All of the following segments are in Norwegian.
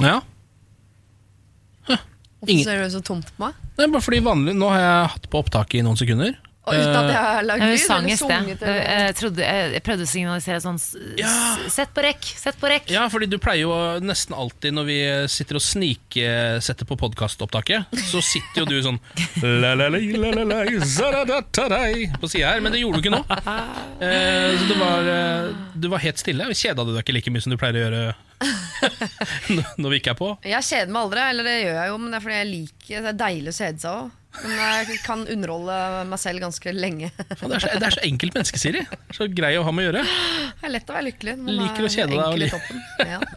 Ja. Hvorfor Ingen- ser du så tomt på meg? Er bare fordi vanlig Nå har jeg hatt på opptak i noen sekunder. Og uten at jeg har lagd lyd sang i sted. Jeg, trodde, jeg, jeg prøvde å signalisere sånn Ja. Sett på rekk! Sett på rekk! Ja, fordi du pleier jo nesten alltid når vi sitter og sniksetter på podkastopptaket, så sitter jo du sånn la, la, la, la, la, la, zaradatarai på sida her, men det gjorde du ikke nå. Eh, så det var, eh, du var helt stille. Kjeda du deg ikke like mye som du pleier å gjøre når vi ikke er på? Jeg kjeder meg aldri, eller det gjør jeg jo, men det er fordi jeg liker Det er deilig å kjede seg òg. Men jeg kan underholde meg selv ganske lenge. Det er, så, det er så enkelt menneske, Siri. Så grei å ha med å gjøre. Det er lett å være lykkelig. Liker å kjede deg. Ja.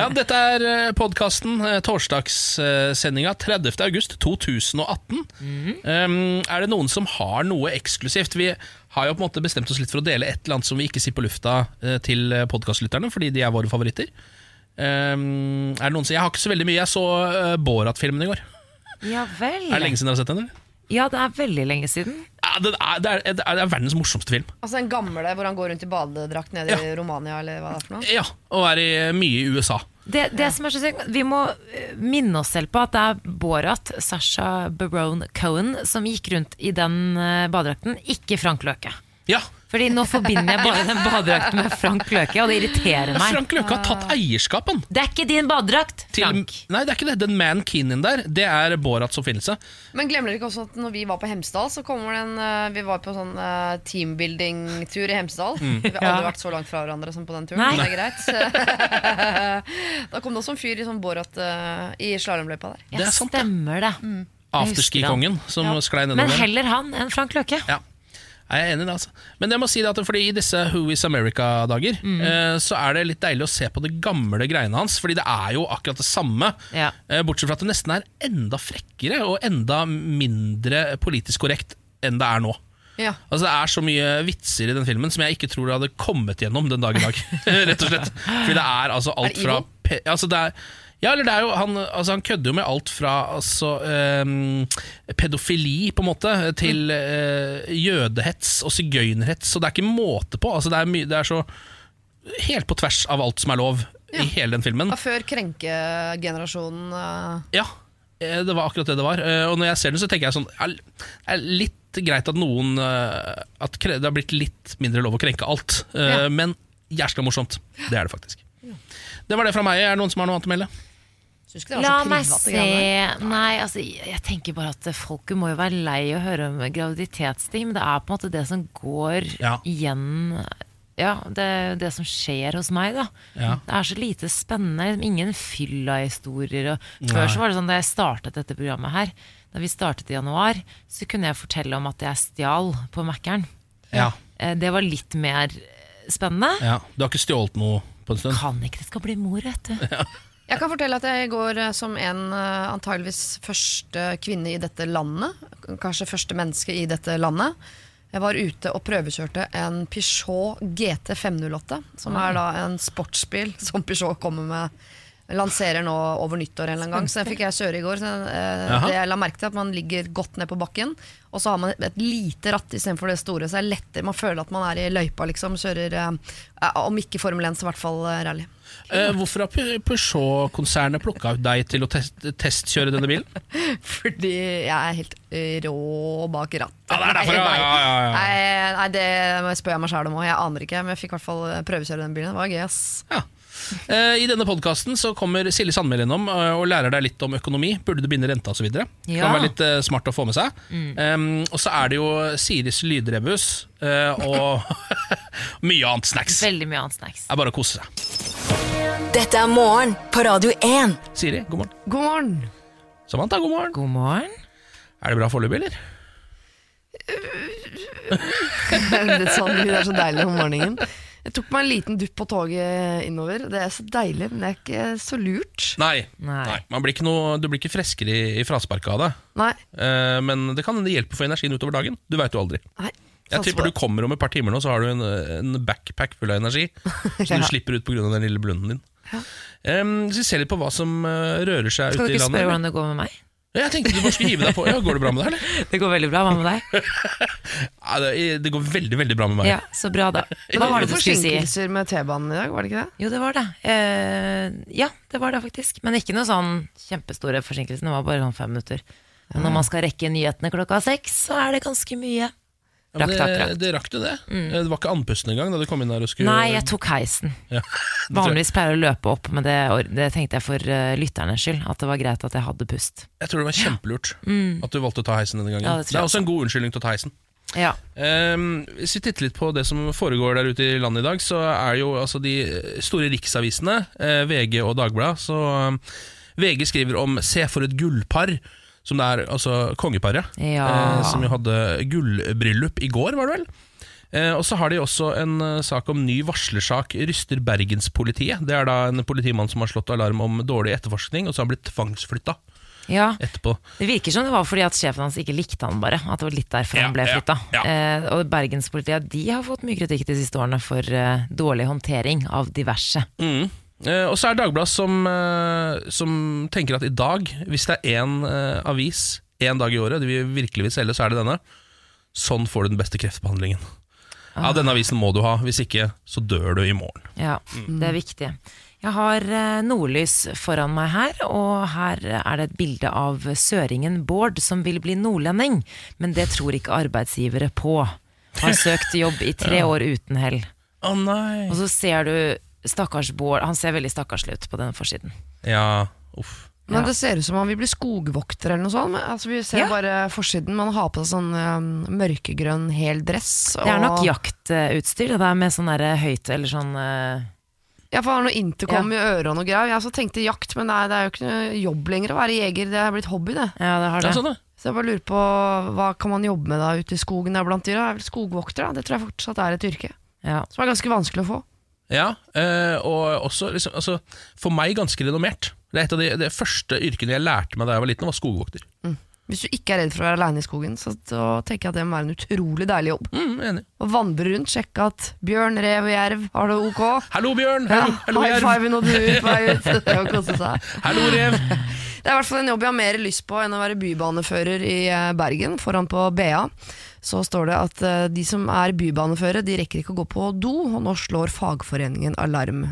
Ja, Dette er podkasten, torsdagssendinga 30. august 2018. um, er det noen som har noe eksklusivt? Vi har jo på en måte bestemt oss litt for å dele et eller annet som vi ikke sier på lufta eh, til podkastlytterne, fordi de er våre favoritter. Um, er det noen som, Jeg har ikke så veldig mye. Jeg så Borat-filmen i går. Ja vel. Er det lenge siden dere har sett den? eller? Ja, det er veldig lenge siden. Ja, det, er, det, er, det er verdens morsomste film. Altså Den gamle hvor han går rundt i badedrakt nede i Romania, eller hva det er for noe? Ja, Og er i, mye i USA. Det, det som er så sykt, Vi må eh, minne oss selv på at det er Borat, Sasha Barone Cohen, som gikk rundt i den eh, badedrakten, ikke Frank Løke. Ja, Fordi nå forbinder jeg bare den badedrakten med Frank Løke, og det irriterer meg. Frank Løke har tatt eierskapen. Det er ikke din badedrakt, Til, Frank. nei, det er ikke det. Den man mankinen der, det er Borats oppfinnelse. Men glemmer dere ikke også at når vi var på Hemsedal, så kommer det en eh, Vi var på sånn eh, teambuilding-tur i Hemsedal. Mm. Vi har aldri Ja. vært så langt fra hverandre som på den turen. Nei. men Det er greit. da kom det også en fyr i sånn Borat eh, i slalåmløypa der. Det Ja, er sant, det. stemmer det. Afterski-kongen som Ja. sklei Men heller han enn Frank Løke. Ja. Jeg er enig i det, altså. Men jeg må si det at fordi i disse Who is America-dager, Mm. eh, så er det litt deilig å se på det gamle greiene hans. Fordi det er jo akkurat det samme. Ja. Eh, bortsett fra at det nesten er enda frekkere og enda mindre politisk korrekt enn det er nå. Ja. Altså Det er så mye vitser i den filmen som jeg ikke tror det hadde kommet gjennom den dag i dag. Rett og slett Fordi det er altså alt fra altså det er, Ja, eller det er jo Han, altså han kødder jo med alt fra altså, eh, pedofili, på en måte, til eh, jødehets og sigøynerhets. Så det er ikke måte på. Altså det, er det er så helt på tvers av alt som er lov i hele den filmen. Ja, Før krenkegenerasjonen uh, Ja, eh, det var akkurat det det var. Eh, Og når jeg ser den, så tenker jeg sånn er, er litt greit at noen At det har blitt litt mindre lov å krenke alt. Ja. Men jæskla morsomt. Det er det faktisk. Det var det fra meg. Er det noen som har noe annet å melde? Syns ikke det var La meg se. Nei, altså, jeg tenker bare at folket må jo være lei å høre om graviditetsting, men det er på en måte det som går Ja. igjen Ja, det, det som skjer hos meg, da. Ja. Det er så lite spennende. Ingen fylla-historier. Før så var det sånn da jeg startet dette programmet her, da vi startet i januar, så kunne jeg fortelle om at jeg stjal på Mækkern. Ja. Eh, Det var litt mer spennende. ja. Du har ikke stjålet noe på en stund? Kan ikke det skal bli mor, vet du. Jeg kan fortelle at jeg går eh, som en eh, antageligvis første kvinne i dette landet. Kanskje første menneske i dette landet. Jeg var ute og prøvekjørte en Peugeot GT 508, som er da en sportsbil som Peugeot kommer med. Lanserer nå over nyttår en eller annen gang. Så den fikk jeg kjøre i går. Så, eh, det jeg la merke til at Man ligger godt ned på bakken, og så har man et lite ratt istedenfor det store. Så det er lettere, man føler at man er i løypa, liksom. Kjører, eh, om ikke Formel 1, så i hvert fall eh, rally. Eh, hvorfor har Peugeot-konsernet plukka ut deg til å test testkjøre denne bilen? Fordi jeg er helt rå bak rattet. Ja, det er derfor, ja, ja. Nei, nei, det spør jeg meg sjæl om òg. Jeg aner ikke, men jeg fikk i hvert fall prøvekjøre den bilen. Det var gøy, ass. Ja. Eh, I denne podkasten kommer Silje Sandmæl innom eh, og lærer deg litt om økonomi. Burde du binde renta osv. Det Ja. kan være litt eh, smart å få med seg. Um, og så er det jo Siris lydrebus uh, og mye annet snacks. Veldig mye annet snacks. Det er bare å kose seg. Dette er morgen på Radio 1. Siri, god morgen. God morgen. Samantha, god morgen. God morgen. Er det bra foreløpig, eller? det, er sånn, det er så deilig om morgenen. Jeg tok meg en liten dupp på toget innover. Det er så deilig, men det er ikke så lurt. Nei. Nei. Nei. Man blir ikke noe, du blir ikke freskere i, i frasparket av det. Nei. Eh, men det kan hende det hjelper for energien utover dagen. Du veit jo aldri. nei. Jeg tipper du kommer om et par timer nå, så har du en, en backpack full av energi. Som du slipper ut pga. den lille blunden din. Um, så vi ser litt på hva som eh, rører seg ute i landet. Skal du ikke spørre hvordan det går med meg? Jeg tenkte du bare skulle hive deg på. Ja, Går det bra med deg, eller? Det går veldig bra. Hva med deg? Ja, det, det går veldig veldig bra med meg. Ja, Så bra, da. Hva var det du skulle si? Forsinkelser med T-banen i dag, var det ikke det? Jo, det var det. Eh, ja, det var det faktisk. Men ikke noe sånn kjempestore forsinkelser. Det var bare sånn fem minutter. Men når man skal rekke nyhetene klokka seks, så er det ganske mye. Ja, rakt, det, rakt. det rakk du det? Det var ikke andpusten engang da du kom inn her og skulle Nei, jeg tok heisen. Ja. Vanligvis pleier jeg å løpe opp, men det, det tenkte jeg for uh, lytternes skyld. At det var greit at jeg hadde pust. Jeg tror det var kjempelurt at du valgte å ta heisen denne gangen. Ja, det det, er også en god unnskyldning til å ta heisen. Ja. Um, hvis vi titter litt på det som foregår der ute i landet i dag, så er jo altså de store riksavisene, eh, VG og Dagbladet, så um, VG skriver om 'Se for et gullpar', som det er altså kongeparet, Ja. eh, som jo hadde gullbryllup i går, var det vel? Eh, og så har de også en eh, sak om ny varslersak ryster Bergenspolitiet. Det er da en politimann som har slått alarm om dårlig etterforskning, og så har han blitt tvangsflytta ja. etterpå. Det virker som det var fordi at sjefen hans ikke likte han bare. At det var litt derfor Ja, han ble flytta. ja. Eh, og Bergenspolitiet de har fått mye kritikk de siste årene for eh, dårlig håndtering av diverse. Mm. Eh, og så er Dagbladet som, eh, som tenker at i dag, hvis det er én eh, avis én dag i året de vil virkelig vil selge, så er det denne. Sånn får du den beste kreftbehandlingen. Ja, Denne avisen må du ha, hvis ikke så dør du i morgen. Ja, det er viktig. Jeg har nordlys foran meg her, og her er det et bilde av søringen Bård som vil bli nordlending, men det tror ikke arbeidsgivere på. Har søkt jobb i tre år uten hell. Å nei Og så ser du stakkars Bård, han ser veldig stakkarslig ut på denne forsiden. Ja, uff. Men Ja. det ser ut som han vil bli skogvokter eller noe sånt. Men, altså, vi ser Ja. bare forsiden. Man har på seg sånn um, mørkegrønn hel dress. Det er nok og- jaktutstyr, det der med sånn der høyt eller sånn uh... Ja, for han har noe intercom i øret og noe greier. Jeg også tenkte jakt, men nei, det er jo ikke noe jobb lenger å være jeger. Det er blitt hobby, det. Ja, det har Ja, det. sånn, ja. Så jeg bare lurer på hva kan man jobbe med da ute i skogen der blant dyra? Det er vel skogvokter, da. Det tror jeg fortsatt er et yrke. Ja. Som er ganske vanskelig å få. Ja eh, og også liksom, altså, for meg ganske renommert. Det er et av de, de første yrkene jeg lærte meg da jeg var liten, var skogvokter. Hvis du ikke er redd for å være aleine i skogen, så, tenker jeg at det må være en utrolig deilig jobb. Mm. Å vandre rundt, sjekke at bjørn, rev og jerv har det ok. Hallo, Bjørn! Ja, Hallo, high five når du er på vei ut. Det er å kose seg. Hallo, rev! Det er i hvert fall en jobb jeg har mer lyst på enn å være bybanefører i eh, Bergen, foran på BA. Så står det at eh, de som er bybaneføre, de rekker ikke å gå på do, og nå slår fagforeningen alarm.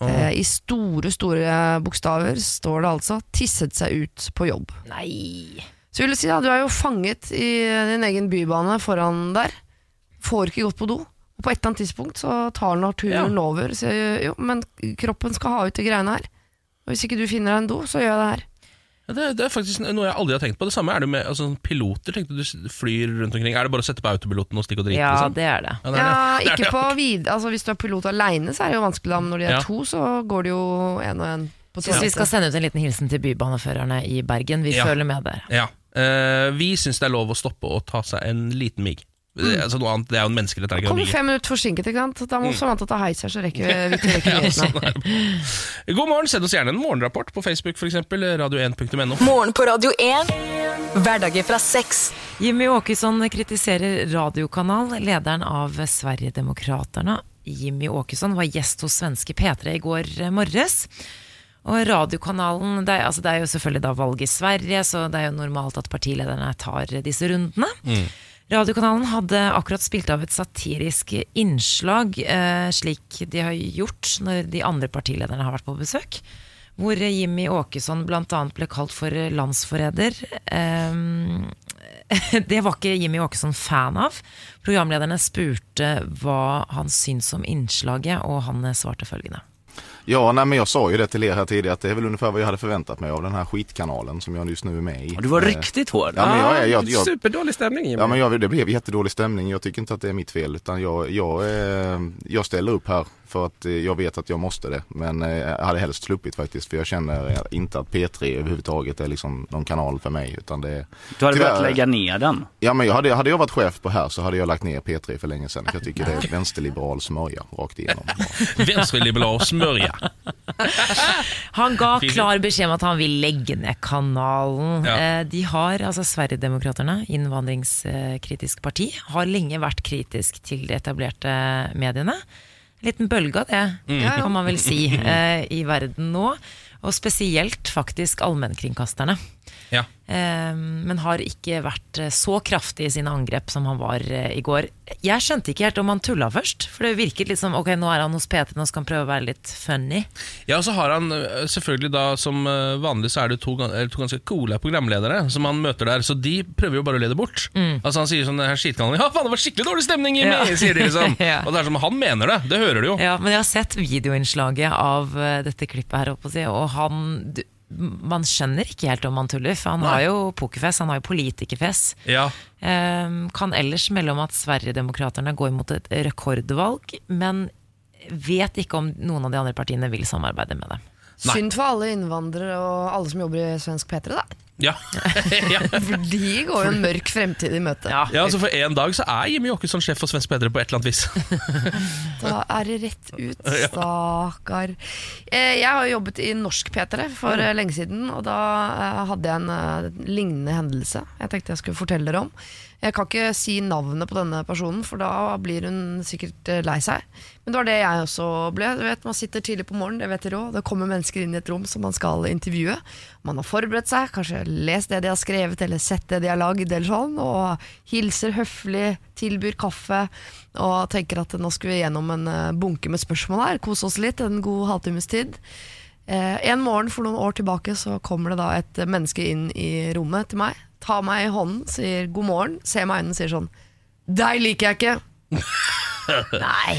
Eh, I store, store bokstaver står det altså 'tisset seg ut på jobb'. Nei. Så vil jeg si da, Du er jo fanget i din egen bybane foran der. Får ikke gått på do. Og på et eller annet tidspunkt så tar naturen Ja. over. Så, jo, men kroppen skal ha ut de greiene her. Og Hvis ikke du finner deg en do, så gjør jeg det her. Det, det er faktisk noe jeg aldri har tenkt på. Det samme er det med altså, piloter. Tenkte du flyr rundt omkring Er det bare å sette på autopiloten og stikke og drite? Ja, liksom? det er det. Ja, det er Ja, det. Det er ikke på vid altså, Hvis du er pilot aleine, så er det jo vanskelig. Da. Men når de er Ja. to, så går det jo én og én Syns vi skal sende ut en liten hilsen til bybaneførerne i Bergen. Vi Ja. føler med dere. Ja. Uh, vi syns det er lov å stoppe og ta seg en liten mig. Det, altså, noe annet, det er jo en menneskerett. er det ikke Kommer noe fem minutter forsinket, ikke sant? Da må Samantha ta heis her, så rekker vi ikke til å rekke Ja, nyhetene. sånn er det. God morgen, send oss gjerne en morgenrapport på Facebook, f.eks. radio1.no. Morgen på Radio 1. Hverdager fra seks. Jimmy Åkesson kritiserer radiokanal, lederen av Sverigedemokraterna. Jimmy Åkesson var gjest hos svenske P3 i går morges. Og radiokanalen, det er, altså det er jo selvfølgelig da valg i Sverige, så det er jo normalt at partilederne tar disse rundene. Radiokanalen hadde akkurat spilt av et satirisk innslag, eh, slik de har gjort når de andre partilederne har vært på besøk. Hvor Jimmy Åkesson bl.a. ble kalt for landsforræder. Eh, det var ikke Jimmy Åkesson fan av. Programlederne spurte hva han syntes om innslaget, og han svarte følgende. Ja, nej, men jag sa ju det till er här tidigare att det är väl ungefär vad jag hade förväntat mig av den här skitkanalen som jag just nu är med i. Du var Eh, riktigt hård. Ja, men jag jag, jag- jag- Superdålig stämning Jimmy. Ja, men jag, det blev jättedålig stämning. Jag tycker inte att det är mitt fel utan jag, jag, eh, jag ställer upp här för att eh, jag vet att jag måste det. Men jeg jag hade helst sluppit faktiskt för jag känner ikke inte att P3 överhuvudtaget är liksom någon kanal för mig utan det du hade tyvärr- lägga ner den. Ja men jag hade, hade jag varit chef på här så hade jag lagt ner P3 för länge sedan. Jag tycker det är vänsterliberal smörja rakt igenom. Venstreliberal smørja. Han ga klar beskjed om at han vil legge ned kanalen. Ja. Eh, De har, altså Sverigedemokraterna, innvandringskritisk parti, har lenge vært kritisk til de etablerte mediene. En liten bølge av det, ja. kan man vel si, eh, i verden nå. Og spesielt faktisk allmennkringkasterne. Ja. Eh, men har ikke vært eh, så kraftig i sine angrep som han var eh, i går. Jeg skjønte ikke helt om han tulla først, for det virket litt som ok, nå er han hos P3, nå skal han prøve å være litt funny. Ja, og så har han øh, selvfølgelig da Som vanlig så er det to, to ganske coole programledere som han møter der, så de prøver jo bare å lede bort. Altså Han sier sånn her skitkanalen Ja, faen, det var skikkelig dårlig stemning i Ja. sier de liksom. Ja. Og det er som han mener det. Det hører du jo. Ja, men jeg har sett videoinnslaget av eh, dette klippet her, oppe, og han du, Man skjønner ikke helt om han tuller, for han Nei. har jo pokerfjes, han har jo politikerfjes. Ja. Eh, kan ellers melde om at Sverigedemokraterna går mot et rekordvalg, men vet ikke om noen av de andre partiene vil samarbeide med dem. Synd for alle innvandrere og alle som jobber i Svensk P3, da. Ja. ja. For de går jo en mørk fremtid i møte. ja, altså For en dag så er Jimmy Åkesson sjef for Svensk Bedre på et eller annet vis. Da er det rett ut, stakkar. Eh, Jeg har jobbet i norsk P3 for eh, lenge siden, og da eh, hadde jeg en lignende hendelse jeg tenkte jeg skulle fortelle dere om. Jeg kan ikke si navnet på denne personen, for da blir hun sikkert eh, lei seg. Men det var det jeg også ble. Du vet, Man sitter tidlig på morgenen, det vet dere òg. Det kommer mennesker inn i et rom som man skal intervjue. Man har forberedt seg, kanskje lest det de har skrevet eller sett det de har lagd, sånn, og hilser høflig, tilbyr kaffe og tenker at nå skal vi gjennom en eh, bunke med spørsmål her. Kose oss litt en god halvtimes tid. Eh, en morgen for noen år tilbake så kommer det da et menneske inn i rommet til meg. Tar meg i hånden, sier god morgen, ser meg i øynene og sier sånn Deg liker jeg ikke. nei.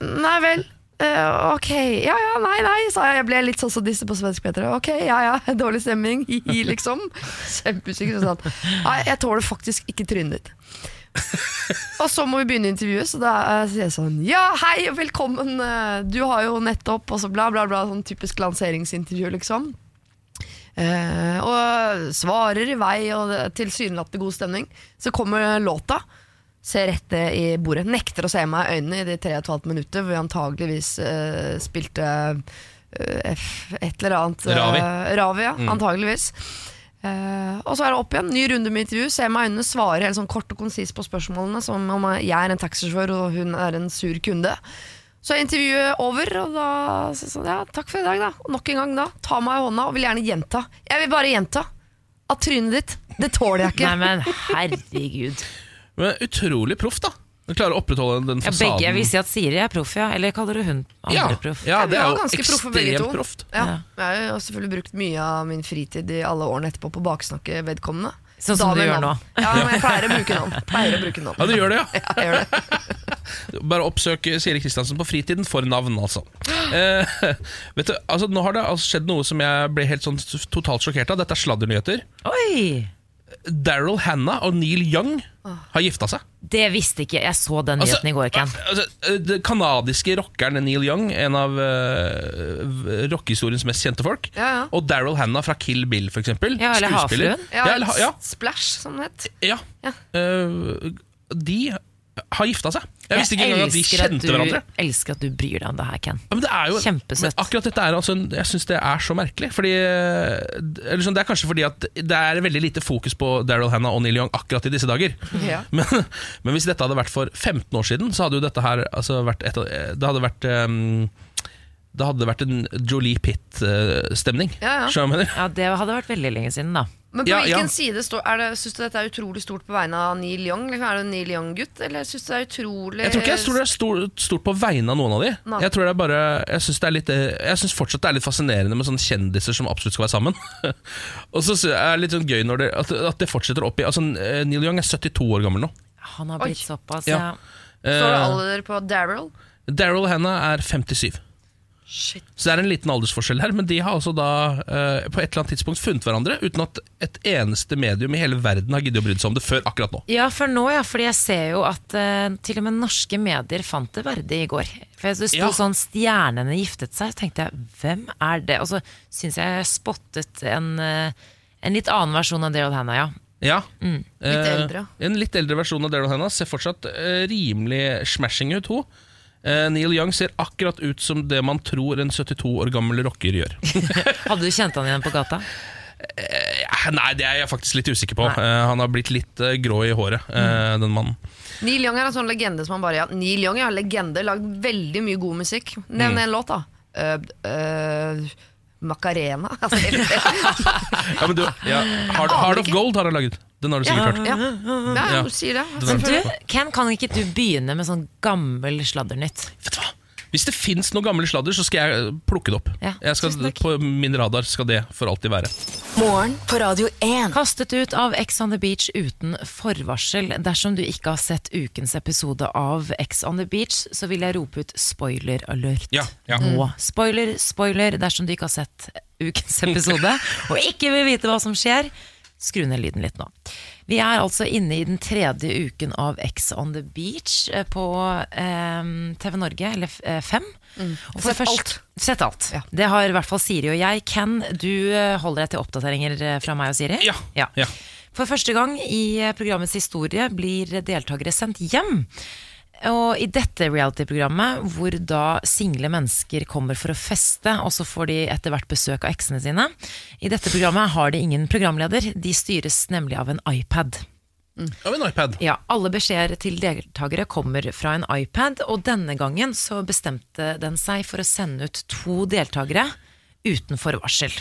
Nei vel. Uh, ok, ja ja, nei nei, sa jeg. Jeg ble litt sånn som disse på svensk Peter. Ok, ja ja, dårlig stemning, hi-hi, liksom. Kjempeusikker. Sånn. Nei, jeg tåler faktisk ikke trynet ditt. Og så må vi begynne intervjuet, så da eh, sier jeg sånn Ja, hei og velkommen, eh, du har jo nettopp Og så bla, bla, bla. Sånn typisk lanseringsintervju, liksom. Eh, og svarer i vei, og tilsynelatende god stemning. Så kommer låta. Ser rett ned i bordet. Nekter å se meg i øynene i de tre og et halvt minutter hvor vi antageligvis eh, spilte eh, et eller annet Ravi. Ravi, ja, antageligvis. Eh, og så er det opp igjen, ny runde med intervju. Ser meg i øynene, svarer helt sånn kort og konsist på spørsmålene, som om jeg er en taxisjåfør og hun er en sur kunde. Så er intervjuet over, og da så, sånn, ja, takk for i dag, da. Nok en gang da, ta meg i hånda og vil gjerne gjenta. Jeg vil bare gjenta at trynet ditt, det tåler jeg ikke. Nei, men herregud. Men utrolig proff, da. Du klarer å opprettholde den Ja, begge, begge vil si at Siri er proff, ja. Eller kaller du hun andre ja, proff? ja, det er jo ekstremt proff proft. Ja, Ja. jeg har jo selvfølgelig brukt mye av min fritid i alle årene etterpå på å baksnakke vedkommende. Sånn som du gjør nå. Ja, men jeg pleier å bruke navn. Pleier å bruke navn. Ja, du gjør det, ja. Ja, gjør det. Bare oppsøk Siri Kristiansen på fritiden for navn, altså. Eh, vet du, altså Nå har det altså skjedd noe som jeg ble helt sånn totalt sjokkert av. Dette er sladdernyheter. Oi! Daryl Hannah og Neil Young har gifta seg. Det visste ikke jeg. så den Altså, nyheten i går, Ken. Altså, Den kanadiske rockeren Neil Young, en av uh, rockehistoriens mest kjente folk. Ja, ja. Og Daryl Hannah fra Kill Bill, for eksempel. Ja, eller. Havfruen. Ja, eller, ja, Splash, som det het. ja. Ja. Eh, de har gifta seg. Jeg visste ikke engang at de elsker at du, hverandre. elsker at du bryr deg om det her, Ken. Ja, men det er jo, Kjempesøtt. Men akkurat dette er altså en, Jeg synes det er så merkelig. Fordi eller sånn, Det er kanskje fordi at det er veldig lite fokus på Daryl Hannah og Neil Young akkurat i disse dager. Ja. Men, men hvis dette hadde vært for 15 år siden, så hadde jo dette her altså, vært et, av- Det hadde vært um, Det hadde vært en Jolie Pitt-stemning. Ja, ja. Ja, Det hadde vært veldig lenge siden, da. Men på Ja, hvilken ja. side står er det, Syns du dette er utrolig stort på vegne av Neil Young? Er du en Neil Young-gutt, eller syns du det er utrolig Jeg tror ikke jeg tror det er stort, stort på vegne av noen av de. Nei. Jeg tror det er bare Jeg syns, fortsatt det er litt fascinerende med sånne kjendiser som absolutt skal være sammen. Og så er det litt sånn gøy når det, at, at det fortsetter opp i altså, Neil Young er 72 år gammel nå. Han har blitt Oi. såpass, Ja. ja. Står det Eh, alder på Daryl? Daryl Hannah er 57. Shit. Så det er en liten aldersforskjell her, men de har altså da eh, på et eller annet tidspunkt funnet hverandre uten at et eneste medium i hele verden har giddet å bry seg om det før akkurat nå. Ja, for nå, ja. Fordi jeg ser jo at eh, til og med norske medier fant det verdig i går. For Det sto Ja. sånn 'Stjernene giftet seg'. Så tenkte jeg, hvem er det? Og så syns jeg jeg spottet en, eh, en litt annen versjon av Daryl Hannah, ja. Ja. Litt Eh. En litt eldre versjon av Daryl Hannah ser fortsatt eh, rimelig smashing ut, hun. Eh, Neil Young ser akkurat ut som det man tror en 72 år gammel rocker gjør. Hadde du kjent han igjen på gata? Eh, Nei, det er jeg faktisk litt usikker på. Nei. Eh, han har blitt litt grå i håret, mm. den mannen. Neil Young er en sånn legende som han bare ja, Neil Young er en legende, lagd veldig mye god musikk. Nevn Mm. en låt, da. Uh, uh, Macarena. Altså, jeg. Ja, men du, ja, Hard, Hard, of Gold har han laget. Den har du sikkert hørt. ja. ja, Ja. du sier det. Er- Du, Ken, kan ikke du begynne med sånn gammel sladdernytt? Vet du hva? Hvis det fins noe gamle sladder, så skal jeg plukke det opp. Ja, jeg skal, på min radar skal det for alltid være. Morgen på Radio 1. Kastet ut av Ex on the Beach uten forvarsel. Dersom du ikke har sett ukens episode av Ex on the Beach, så vil jeg rope ut spoiler alert. Ja, ja. Nå. Spoiler, spoiler, dersom du ikke har sett ukens episode og ikke vil vite hva som skjer, skru ned lyden litt nå. Vi er altså inne i den tredje uken av X on the Beach eh, på eh, TV Norge, eller eh, fem. Og for Sett først- alt. Sett alt. Ja. Det har i hvert fall Siri og jeg. Ken, du eh, holder deg til oppdateringer fra meg og Siri? Ja, ja. For første gang i programmets historie blir deltakere sendt hjem. Og i dette reality-programmet, hvor da single mennesker kommer for å feste, og så får de etter hvert besøk av eksene sine, i dette programmet har de ingen programleder, de styres nemlig av en iPad. Av en iPad. Ja, alle beskjeder til deltakere kommer fra en iPad, og denne gangen så bestemte den seg for å sende ut to deltakere uten forvarsel.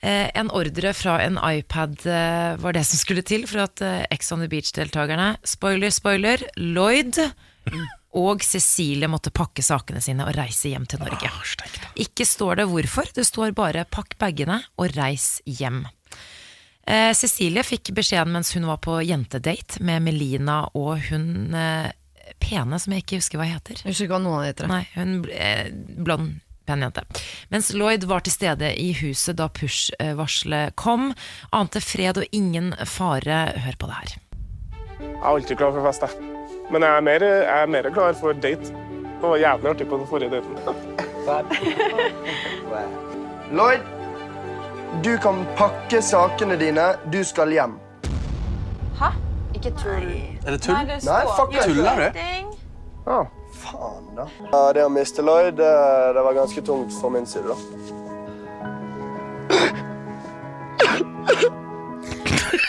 Eh, en ordre fra en iPad eh, var det som skulle til for at eh, Ex on the Beach-deltakerne, spoiler, spoiler, Lloyd og Cecilie måtte pakke sakene sine og reise hjem til Norge. Da. Ikke står det hvorfor, det står bare 'pakk bagene og reis hjem'. Eh, Cecilie fikk beskjeden mens hun var på jentedate med Melina og hun eh, pene, som jeg ikke husker hva heter. Jeg husker ikke hva noen heter. Nei, hun eh, blond, pen jente. Mens Lloyd var til stede i huset da push-varselet kom, ante fred og ingen fare. Hør på det her. Jeg er alltid klar for fest, jeg. Men jeg er mer, jeg er mer klar for date. Det var jævlig artig på den forrige daten. Lloyd, du kan pakke sakene dine. Du skal hjem. Hæ? Ikke tull. Er det tull? Nei, fuck it. Tuller du? Ja, faen da. Ja, det å miste Lloyd, det, det var ganske tungt for min side, da.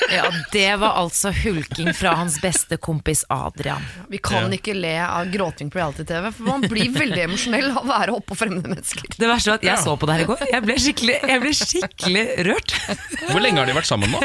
Ja, det var altså hulking fra hans beste kompis Adrian. Vi kan ikke le av gråting på reality-TV, for man blir veldig emosjonell av å være oppå fremmede mennesker. Det verste var at jeg så på det her i går. Jeg ble skikkelig, jeg ble skikkelig rørt. Hvor lenge har de vært sammen nå?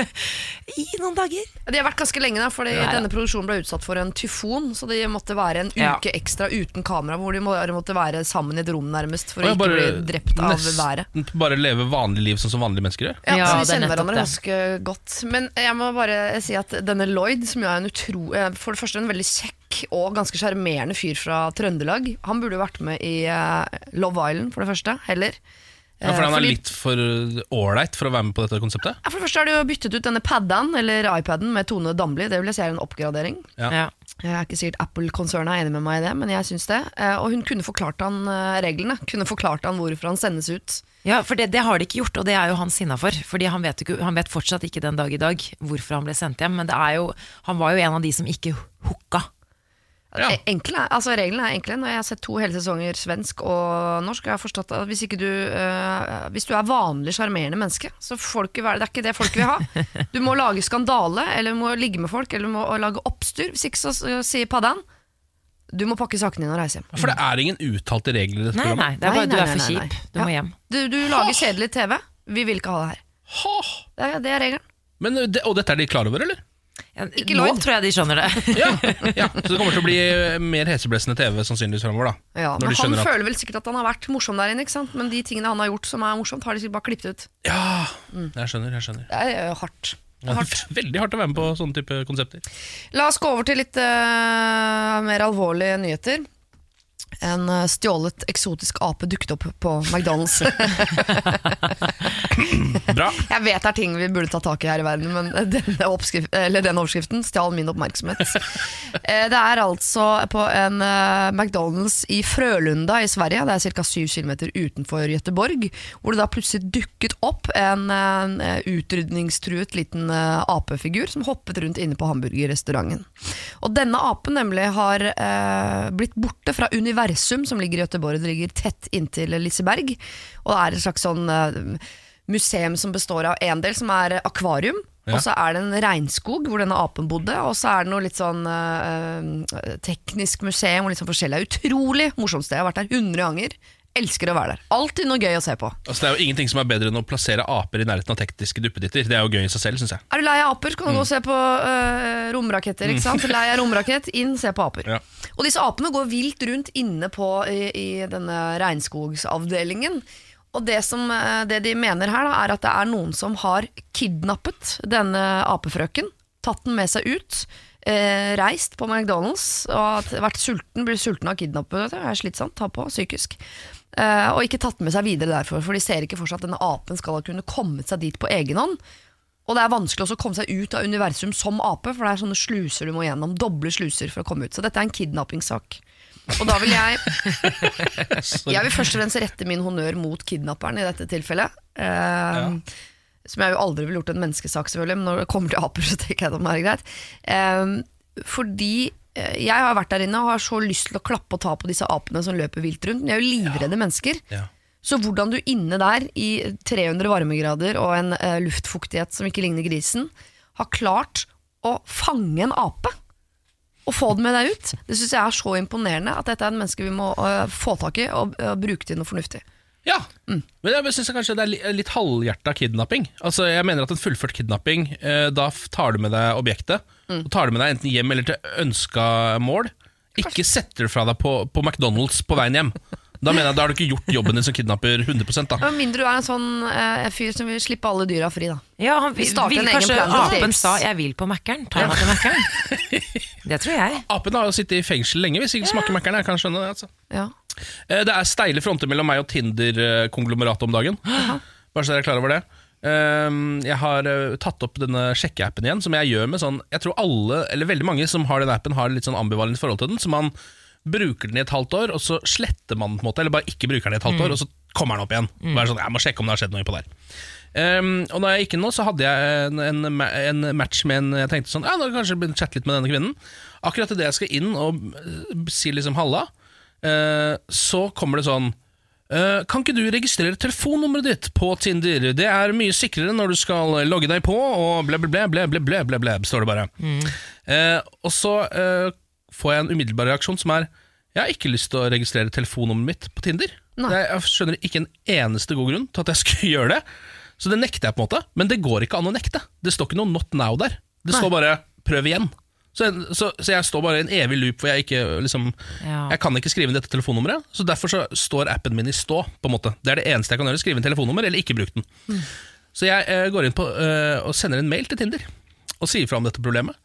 I noen dager. De har vært ganske lenge, da, fordi Ja, ja. denne produksjonen ble utsatt for en tyfon. Så de måtte være en Ja. uke ekstra uten kamera, hvor de måtte være sammen i et rom nærmest for å ikke bare bli drept av nesten været. Bare leve vanlig liv sånn som vanlige mennesker gjør? Ja, Ja, så vi de er kjenner hverandre ganske godt. Men jeg må bare si at denne Lloyd, som jo er en utro, eh, for det første en veldig kjekk og ganske sjarmerende fyr fra Trøndelag, han burde jo vært med i eh, Love Island, for det første. Heller. Ja, for Eh, han er fordi- litt for ålreit for å være med på dette konseptet? Ja, For det første har de jo byttet ut denne paden, eller iPaden, med Tone Damli. Det vil jeg si er en oppgradering. Ja. Ja. Jeg er ikke sikkert Apple-konsernet er enig med meg i det, men jeg syns det. Eh, Og hun kunne forklart han reglene. Kunne forklart han hvorfor han sendes ut. Ja, for det, det har de ikke gjort, og det er jo han sinna for. Fordi han vet, ikke, han vet fortsatt ikke den dag i dag hvorfor han ble sendt hjem. Men det er jo, han var jo en av de som ikke hooka. Ja. Eh, Enkle, altså Reglene er enkle. Når jeg har sett to hele sesonger svensk og norsk, og jeg har forstått at hvis, ikke du, eh, hvis du er vanlig sjarmerende menneske, så være det. Er ikke det folk vil ha. Du må lage skandale, eller du må ligge med folk, eller du må lage oppstyr. Hvis ikke så så sier paddaen du må pakke sakene dine og reise hjem. For det er ingen uttalte regler i dette Nei, nei, programmet? det er bare Nei, du nei, er for nei, nei, kjip. nei. Du må Ja. hjem. Du, du lager kjedelig TV. Vi vil ikke ha det her. Ha! Det er, det er regelen. Men, det, og dette er de klar over, eller? Ja, Ikke Nå Lloyd. tror jeg de skjønner det. Ja, ja. Så det kommer til å bli mer heseblesende TV sannsynligvis fremover, da. Ja, Når men de Han skjønner at føler vel sikkert at han har vært morsom der inne, ikke sant? men de tingene han har gjort som er morsomt, har de sikkert bare klippet ut. Ja, Mm. jeg skjønner. jeg skjønner Det er hardt. Ja, Veldig hardt å være med på sånne type konsepter. La oss gå over til litt uh, mer alvorlige nyheter. En eh, stjålet eksotisk ape dukket opp på McDonald's. Bra. Jeg vet det er ting vi burde ta tak i her i verden, men denne, oppskrift, eller denne overskriften stjal min oppmerksomhet. Eh, Det er altså på en eh, McDonald's i Frølunda i Sverige, det er ca. 7 km utenfor Gøteborg, hvor det da plutselig dukket opp en eh, utrydningstruet liten eh, apefigur som hoppet rundt inne på hamburgerrestauranten. Og denne apen nemlig har eh, blitt borte fra Universum, som ligger i Göteborg, det ligger tett inntil Liseberg, og det er et slags sånn eh, museum som består av en del som er akvarium, Ja. og så er det en regnskog hvor denne apen bodde, og så er det noe litt sånn øh, teknisk museum og litt sånn forskjellig. Utrolig morsomt sted. Jeg har vært der 100 ganger. Elsker å være der. Alltid noe gøy å se på. Altså, det er jo ingenting som er bedre enn å plassere aper i nærheten av tekniske duppeditter. Det er jo gøy i seg selv, syns jeg. Er du lei av aper, så kan du gå og se på øh, romraketter. ikke sant? Lei av romrakett, inn, se på aper. Ja. Og disse apene går vilt rundt inne på i, i denne regnskogsavdelingen. Og det, som, øh, det de mener her, da, er at det er noen som har kidnappet denne apefrøken, tatt den med seg ut, eh, reist på McDonald's og vært sulten, blir sulten av kidnappet. Det er slitsomt, ta på, psykisk. Eh, og ikke tatt med seg videre derfor, for de ser ikke for seg at denne apen skal ha kunnet kommet seg dit på egen hånd. Og det er vanskelig også å komme seg ut av universum som ape, for det er sånne sluser du må gjennom. Doble sluser for å komme ut. Så dette er en kidnappingssak. Og da vil jeg Jeg vil først og fremst rette min honnør mot kidnapperen i dette tilfellet. Eh, Som jeg jo aldri ville gjort en menneskesak, selvfølgelig, men når det kommer til aper, så tenker jeg det må være greit. Eh, fordi jeg har vært der inne og har så lyst til å klappe og ta på disse apene som løper vilt rundt. De er jo livredde mennesker. Ja. Så hvordan du inne der, i 300 varmegrader og en eh, luftfuktighet som ikke ligner grisen, har klart å fange en ape og få den med deg ut, det syns jeg er så imponerende at dette er et menneske vi må uh, få tak i og, og bruke til noe fornuftig. Ja, men jeg synes kanskje det er litt halvhjerta kidnapping. Altså, jeg mener at en fullført kidnapping, eh, da tar du med deg objektet, og tar du med deg enten hjem eller til ønska mål. Ikke setter du fra deg på, på McDonald's på veien hjem. Da mener jeg, da har du ikke gjort jobben din som kidnapper 100 da. Med mindre du er en sånn eh, fyr som vil slippe alle dyra fri, da. Ja, han vil, vi vil kanskje apen sa 'jeg vil på Mækkern'. Ta meg til Mækkern. Det tror jeg. Apen har jo sittet i fengsel lenge hvis ikke smaker Mækkern. Jeg kan skjønne det. altså. Ja. Eh, Det er steile fronter mellom meg og Tinder-konglomeratet om dagen. Bare så dere er klar over det. Ehm, Jeg har eh, tatt opp denne sjekkeappen igjen, som jeg gjør med sånn Jeg tror alle, eller veldig mange som har den appen, har litt sånn ambivalent forhold til den. Så man bruker den i et halvt år, og så sletter man den på en måte, eller bare ikke bruker den i et halvt år, og så kommer den opp igjen. Og er sånn, jeg må sjekke om det har skjedd noe på der. Um, og når jeg gikk inn nå, så hadde jeg en, en, en match med en Jeg tenkte sånn, ja, nå kan jeg kanskje chatte litt med denne kvinnen. Akkurat idet jeg skal inn og eh, si liksom halla, så kommer det sånn eh, Kan ikke du registrere telefonnummeret ditt på Tinder? Det er mye sikrere når du skal logge deg på, og ble, ble, ble, ble, ble, ble, ble, står det bare. Eh, og så eh, får jeg en umiddelbar reaksjon som er Jeg har ikke lyst til å registrere telefonnummeret mitt på Tinder. Jeg, jeg skjønner ikke en eneste god grunn til at jeg skulle gjøre det. Så det nekter jeg på en måte, men det går ikke an å nekte. Det står ikke noe 'not now' der. Det står bare 'prøv igjen'. Så så, så jeg står bare i en evig loop for jeg ikke liksom Ja. Jeg kan ikke skrive inn dette telefonnummeret, så derfor så står appen min i stå. på en måte Det er det eneste jeg kan gjøre. Skrive inn telefonnummer, eller ikke bruke den. Så jeg eh, går inn på eh, og sender en mail til Tinder og sier fra om dette problemet.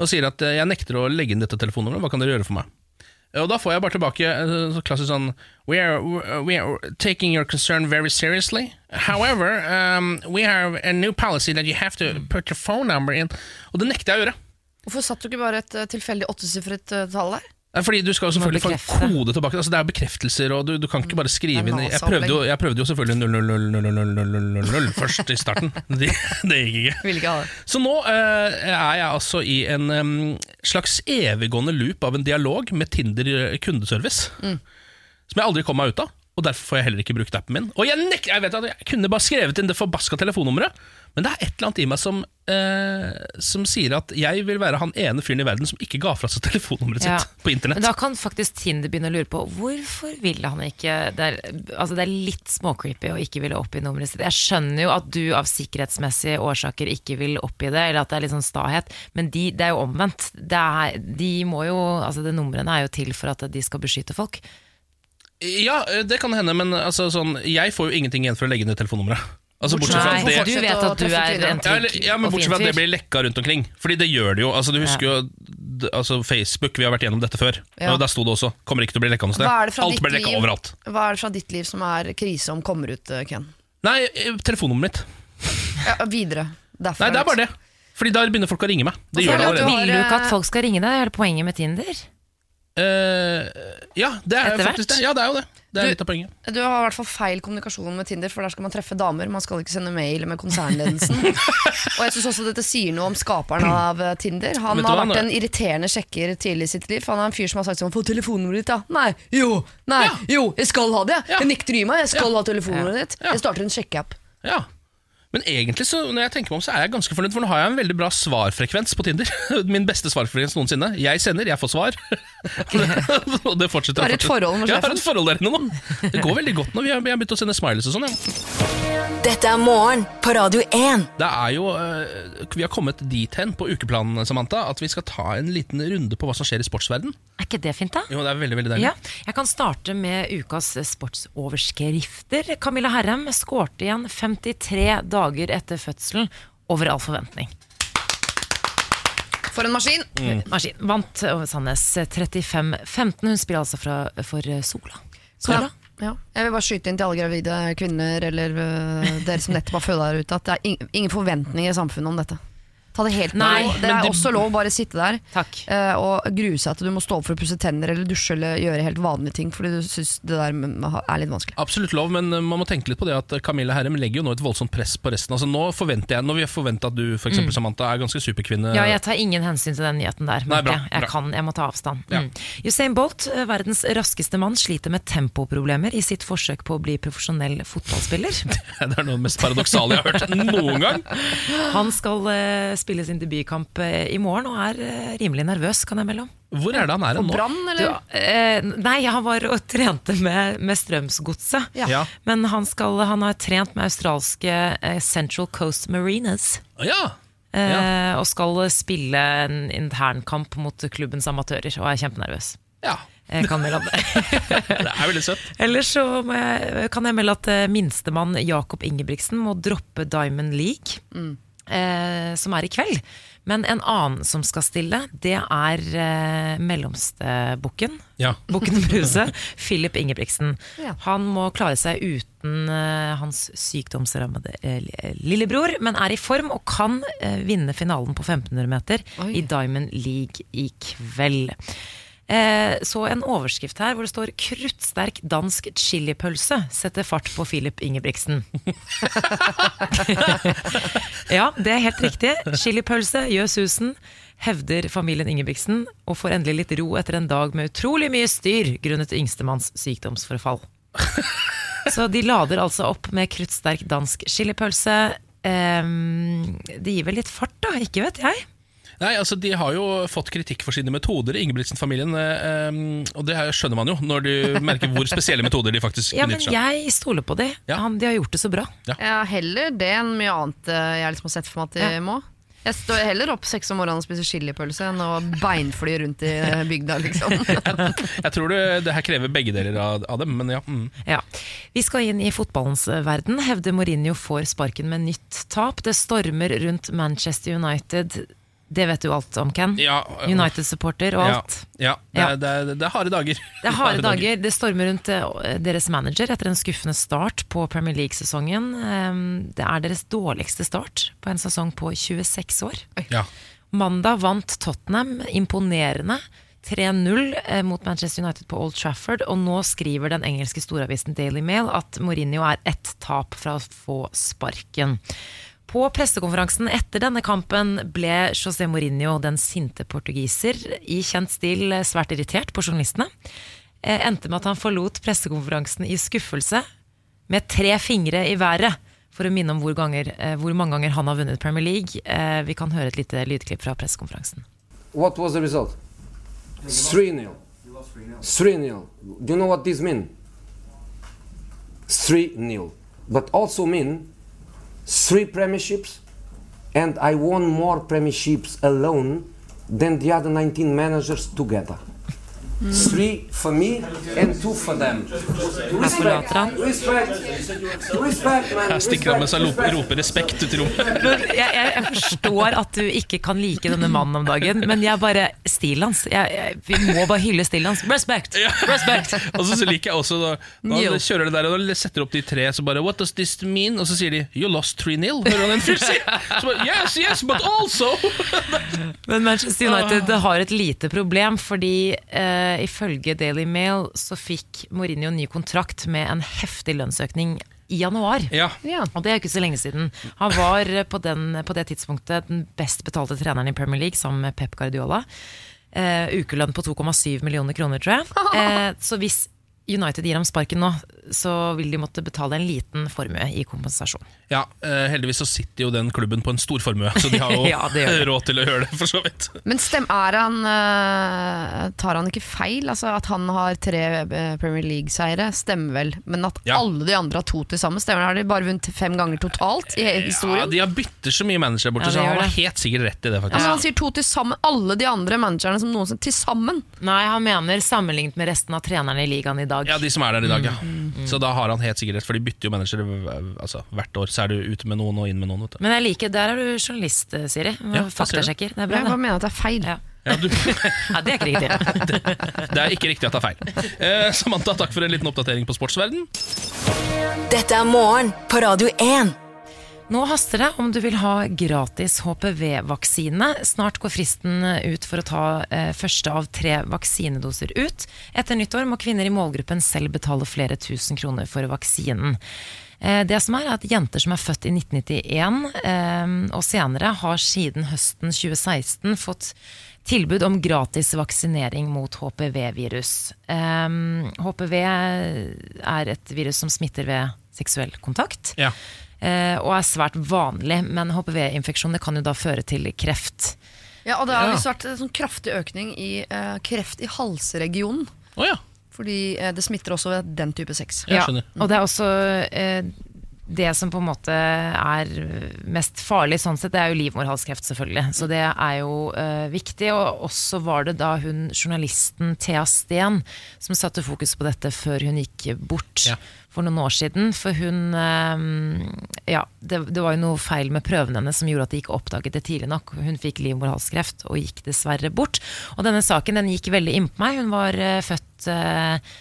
Og sier at eh, jeg nekter å legge inn dette telefonnummeret, hva kan dere gjøre for meg? Eh, Og da får jeg bare tilbake eh, så klassisk sånn we are, we are taking your concern very seriously. However, um, we have a new policy that you have to put your phone number in. Og det nekter jeg å gjøre. Hvorfor satt du ikke bare et eh, tilfeldig åttesifret eh, tall der? Nei, Fordi du skal jo selvfølgelig få en bekrefte. kode tilbake. Altså Det er jo bekreftelser, og du, du kan ikke bare skrive Det er inn i- jeg prøvde, jo, jeg prøvde jo selvfølgelig 0000000 først i starten. Det, det gikk ikke. Vil ikke ha det. Så nå eh, er jeg altså i en em, slags eviggående loop av en dialog med Tinder kundeservice. Som jeg aldri kom meg ut av. Og derfor får jeg heller ikke brukt appen min. Og jeg, nek jeg vet at jeg kunne bare skrevet inn det forbaska telefonnummeret, men det er et eller annet i meg som, eh, som sier at jeg vil være han ene fyren i verden som ikke ga fra seg telefonnummeret Ja. sitt på internett. Men da kan faktisk Tinder begynne å lure på hvorfor ville han ikke Det er, altså det er litt småcreepy å ikke ville oppgi nummeret sitt. Jeg skjønner jo at du av sikkerhetsmessige årsaker ikke vil oppgi det, eller at det er litt sånn stahet, men de, det er jo omvendt. Det er, de må jo, altså det Numrene er jo til for at de skal beskytte folk. Ja, eh, det kan hende, men altså, sånn, jeg får jo ingenting igjen for å legge ned telefonnummeret. Altså, bortsett fra Nei, at det du vet at du er en ja, eller, trygg ja, men og bortsett fin fra at det fyr. blir lekka rundt omkring. Fordi det gjør det jo. Altså, du husker jo d- altså, Facebook, vi har vært gjennom dette før. Ja. Og Der sto det også 'kommer ikke til å bli lekka noe sted'. Hva er det fra Alt ditt ble lekka liv? overalt. Hva er det fra ditt liv som er krise om kommer ut, eh, Ken? Nei, eh, telefonnummeret mitt. Ja, videre. Derfor Nei, det er bare det. Fordi da begynner folk å ringe meg. Det gjør det er det at allerede. har- Vil du ikke at folk skal ringe deg? Er det poenget med Tinder. Eh, ja, det er Etter hvert? det. Ja, det er jo det. Det er litt av poenget. Du har i hvert fall feil kommunikasjon med Tinder, for der skal man treffe damer. Man skal ikke sende mail med konsernledelsen. og jeg synes også dette sier noe om skaperen av eh, Tinder. Han Vet har hva, vært en irriterende sjekker tidlig i sitt liv. Han er en fyr som har sagt sånn 'Få telefonnummeret ditt', da. Nei, jo, nei, Ja. jo, jeg skal ha det. Ja. Jeg nekter å gi meg, jeg skal ha telefonnummeret ditt. Jeg starter en sjekkeapp. Ja. Men egentlig så, når jeg tenker meg om, så er jeg ganske fornøyd, for nå har jeg en veldig bra svarfrekvens på Tinder. Min beste svarfrekvens noensinne. Jeg sender, jeg får svar. og det fortsetter. Du har et forhold med Ja, jeg har et forhold der inne nå. Det går veldig godt nå. Vi har, vi har begynt å sende smileys og sånn. Ja. Dette er morgen på Radio 1. Det er jo, eh, Vi har kommet dit hen på ukeplanen Samantha, at vi skal ta en liten runde på hva som skjer i sportsverden. Er ikke det fint, da? Jo, det er veldig, veldig deilig. Ja, jeg kan starte med ukas sportsoverskrifter. Camilla Herrem skårte igjen 53 dager etter fødselen over all forventning. For en maskin! Maskin vant over Sandnes 35-15. Hun spiller altså fra, for eh, Sola. Sola. Ja. Ja. Jeg vil bare skyte inn til alle gravide kvinner eller uh, dere som nettopp har født der ute, at det er ingen forventninger i samfunnet om dette. Ta det helt med ro. Det er også lov å bare sitte der Takk. eh, og grue seg til du må stå opp for å pusse tenner eller dusje eller gjøre helt vanlige ting fordi du syns det der er litt vanskelig. Absolutt lov, men eh, man må tenke litt på det at Camilla Herrem legger jo nå et voldsomt press på resten. Altså Nå forventer jeg, Når vi forventer at du for eksempel, Samantha, er ganske superkvinne Ja, jeg tar ingen hensyn til den nyheten der. Nei, bra, jeg. jeg, bra. kan, jeg må ta avstand. Ja. Mm. Usain Bolt, eh, verdens raskeste mann, sliter med tempoproblemer i sitt forsøk på å bli profesjonell fotballspiller. Det er noe av det mest paradoksale jeg har hørt noen gang. Han skal eh, spille sin debutkamp eh, i morgen og er eh, rimelig nervøs, kan jeg melde om. Hvor er det han er nå? Brann, Du, eller? eh, nei, han var og trente med, med Strømsgodset. Ja. Ja. Men han, skal, han har trent med australske eh, Central Coast Marinas. Ja. Eh, Og skal spille en internkamp mot klubbens amatører, og er kjempenervøs. ja. Jeg kan melde om det. Det er veldig søtt. Ellers så må jeg, kan jeg melde at eh, minstemann Jakob Ingebrigtsen må droppe Diamond League, eh, som er i kveld. Men en annen som skal stille, det er eh, mellomstebukken. Ja. Bukken Bruse, Philip Ingebrigtsen. Ja. Han må klare seg uten eh, hans sykdomsrammede eh, lillebror, men er i form og kan eh, vinne finalen på 1500 meter Oi. i Diamond League i kveld. Eh, så en overskrift her hvor det står 'Kruttsterk dansk chilipølse setter fart på Philip Ingebrigtsen'. ja, det er helt riktig. Chilipølse gjør susen, hevder familien Ingebrigtsen, og får endelig litt ro etter en dag med utrolig mye styr grunnet yngstemanns sykdomsforfall. Så de lader altså opp med kruttsterk dansk chilipølse. Um, det gir vel litt fart, da? Ikke vet jeg. Nei, altså De har jo fått kritikk for sine metoder, Ingebrigtsen-familien. eh, um, og det skjønner man jo, når du merker hvor spesielle metoder de faktisk Ja, benytter seg av. jeg stoler på dem. Ja. Han, de har gjort det så bra. Ja, heller det enn mye annet eh, jeg liksom har sett for meg at de Ja. må. Jeg står heller opp seks om morgenen og spiser chilipølse enn å beinfly rundt i eh, bygda, liksom. Jeg tror det, det her krever begge deler av, av dem, men ja. Mm. Ja. Vi skal inn i fotballens verden. Hevder Mourinho får sparken med nytt tap. Det stormer rundt Manchester United. Det vet du alt om, Ken. ja United-supporter og alt. ja, Ja. Det, er, det er harde dager. Det er harde dager. Det stormer rundt eh, deres manager etter en skuffende start på Premier League-sesongen. Eh, Det er deres dårligste start på en sesong på 26 år. Ja. Mandag vant Tottenham imponerende 3-0 eh, mot Manchester United på Old Trafford, og nå skriver den engelske storavisen Daily Mail at Mourinho er ett tap fra å få sparken. På pressekonferansen etter denne kampen ble José Mourinho, den sinte portugiser, i kjent stil svært irritert på journalistene. Eh, Endte med at han forlot pressekonferansen i skuffelse, med tre fingre i været, for å minne om hvor, ganger, eh, hvor mange ganger han har vunnet Premier League. Eh, Vi kan høre et lite lydklipp fra pressekonferansen. What was the result? 3 0. 3 0. Do you know what this means? 3 0. But also mean three premierships, and I won more premierships alone than the other 19 managers together. Three for me and two for them. Her forlater han. Respect. Respect. Her stikker han med seg og roper respekt ut i rommet. Jeg, jeg, jeg forstår at du ikke kan like denne mannen om dagen, men jeg bare stilen hans. Vi må bare hylle stilen hans. Respect! Respect! Og så, så liker jeg også da, da han kjører det der og da setter opp de tre, så bare What does this mean? Og så sier de You lost 3-0. Hører han en fyr si? Så Yes, yes, but also! Men Manchester United har et lite problem, fordi eh, ifølge Daily Mail så fikk Mourinho ny kontrakt med en heftig lønnsøkning i januar. Ja. Ja. Og det er jo ikke så lenge siden. Han var på, den, på det tidspunktet den best betalte treneren i Premier League sammen med Pep Guardiola. Eh, ukelønn på 2,7 millioner kroner, tror jeg. Eh, så hvis United gir ham sparken nå, så vil de måtte betale en liten formue i kompensasjon. Ja, eh, Heldigvis så sitter jo den klubben på en stor formue, så de har jo Ja, det det. råd til å gjøre det. for så vidt Men stem, er han, eh, tar han ikke feil? Altså At han har tre eh, Premier League-seire, stemmer vel. Men at Ja. alle de andre har to til sammen, stemmer Har de bare vunnet fem ganger totalt i Ja. De har bytter så mye manager borte, Ja, så han har helt sikkert rett i det. Ja, faktisk men han sier to til sammen. Alle de andre managerne som noensinne til sammen. Nei, han mener sammenlignet med resten av trenerne i ligaen i dag. Ja, de som er der i dag, ja. Mm, Så da har han helt sikkert rett, for de bytter jo manager eh, altså, hvert år. Så er du ute med noen og inn med noen. Vet du. Men jeg liker, der er du journalist, eh, Siri. Ja. Faktasjekker. Det er bra. Jeg bare mener at det er feil. Ja. Ja, du, Ja, det er ikke riktig. det er ikke riktig at det er feil. Eh, Samantha, takk for en liten oppdatering på sportsverden. Dette er morgen på Radio 1. Nå haster det om du vil ha gratis HPV-vaksine. Snart går fristen ut for å ta eh, første av tre vaksinedoser ut. Etter nyttår må kvinner i målgruppen selv betale flere tusen kroner for vaksinen. Eh, det som er, er at Jenter som er født i 1991 eh, og senere, har siden høsten 2016 fått tilbud om gratis vaksinering mot HPV-virus. Eh, HPV er et virus som smitter ved seksuell kontakt Ja. Eh, og er svært vanlig. Men HPV-infeksjoner kan jo da føre til kreft. Ja, og det har Ja. visst vært en sånn kraftig økning i eh, kreft i halsregionen. Oh, ja. Fordi eh, det smitter også ved den type sex. Ja, og det er også eh, det som på en måte er mest farlig sånn sett, det er jo livmorhalskreft, selvfølgelig. Så det er jo uh, viktig. Og også var det da hun journalisten Thea Steen som satte fokus på dette før hun gikk bort. Ja. For noen år siden. For hun eh, Ja, det, det var jo noe feil med prøvene hennes som gjorde at de ikke oppdaget det tidlig nok. Hun fikk livmorhalskreft og gikk dessverre bort. Og denne saken den gikk veldig innpå meg. Hun var eh, født eh,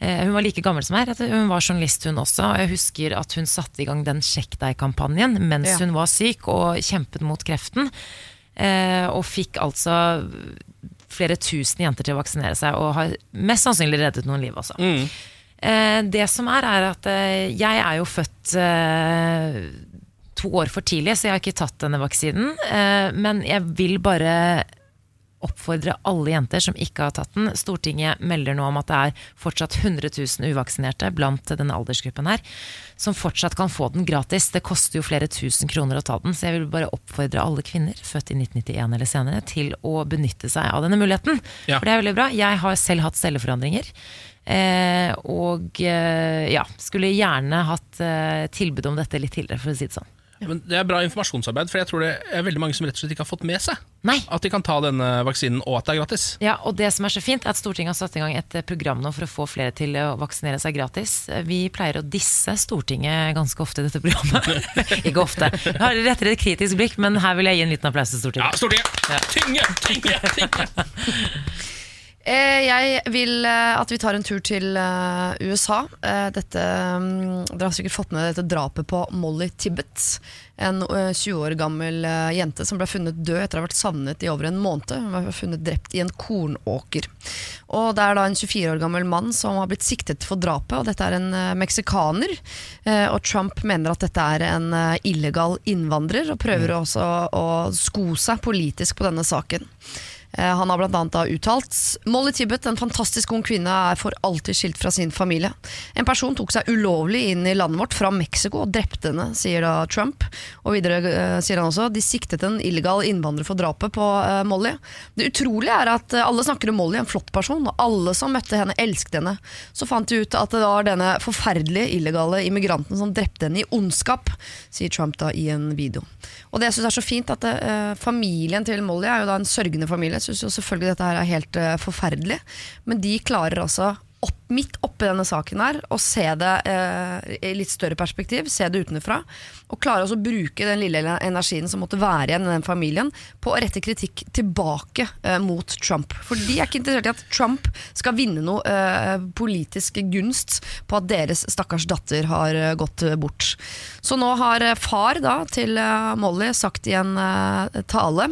Eh, Hun var like gammel som meg. Hun var journalist, hun også. og Jeg husker at hun satte i gang den Sjekk deg-kampanjen mens Ja. hun var syk og kjempet mot kreften. Og fikk altså flere tusen jenter til å vaksinere seg, og har mest sannsynlig reddet noen liv også. Eh, det som er, er at eh, jeg er jo født eh, to år for tidlig, så jeg har ikke tatt denne vaksinen. Eh, men jeg vil bare oppfordre alle jenter som ikke har tatt den. Stortinget melder nå om at det er fortsatt 100 000 uvaksinerte blant denne aldersgruppen her, som fortsatt kan få den gratis. Det koster jo flere tusen kroner å ta den, så jeg vil bare oppfordre alle kvinner født i 1991 eller senere til å benytte seg av denne muligheten. Ja. For det er veldig bra. Jeg har selv hatt celleforandringer. Eh, og eh, ja, skulle gjerne hatt eh, tilbud om dette litt tidligere, for å si det sånn. Men Det er bra informasjonsarbeid, for jeg tror det er veldig mange som rett og slett ikke har fått med seg Nei. at de kan ta denne vaksinen, og at det er gratis. Ja, og det som er så fint er at Stortinget har satt i gang et eh, program nå for å få flere til å vaksinere seg gratis. Vi pleier å disse Stortinget ganske ofte i dette programmet. Ikke ofte. Jeg har rettere et kritisk blikk, men her vil jeg gi en liten applaus til Stortinget. Ja, Stortinget. Ja. Tynge, tynge, tynge! Eh, jeg vil eh, at vi tar en tur til eh, USA. Dette, mm, dere har sikkert fått med dette drapet på Molly Tibbet. En eh, 20 år gammel jente som ble funnet død etter å ha vært savnet i over en måned. Hun ble funnet drept i en kornåker. Og Det er da en 24 år gammel mann som har blitt siktet for drapet. og Dette er en meksikaner. Og Trump mener at dette er en illegal innvandrer, og prøver også å sko seg politisk på denne saken. Eh, Han har annet uttalt Molly Tibbet, en fantastisk ung kvinne, er for alltid skilt fra sin familie. En person tok seg ulovlig inn i landet vårt fra Mexico og drepte henne, sier da Trump. Og videre uh, sier han også de siktet en illegal innvandrer for drapet på uh, Molly. Det utrolige er at uh, alle snakker om Molly, en flott person, og alle som møtte henne, elsket henne. Så fant de ut at det var denne forferdelige illegale immigranten som drepte henne i ondskap, sier Trump da i en video. Og det jeg synes er så fint at Familien til Molly er jo da en sørgende familie. Jeg synes jo selvfølgelig dette her er helt uh, forferdelig, men de klarer altså opp, midt oppi denne saken her å se det eh, i litt større perspektiv, se det utenfra, og klarer også å bruke den lille energien som måtte være igjen i den familien, på å rette kritikk tilbake eh, mot Trump. For de er ikke interessert i at Trump skal vinne noe eh, politisk gunst på at deres stakkars datter har eh, gått bort. Så nå har eh, far da til Molly sagt i en tale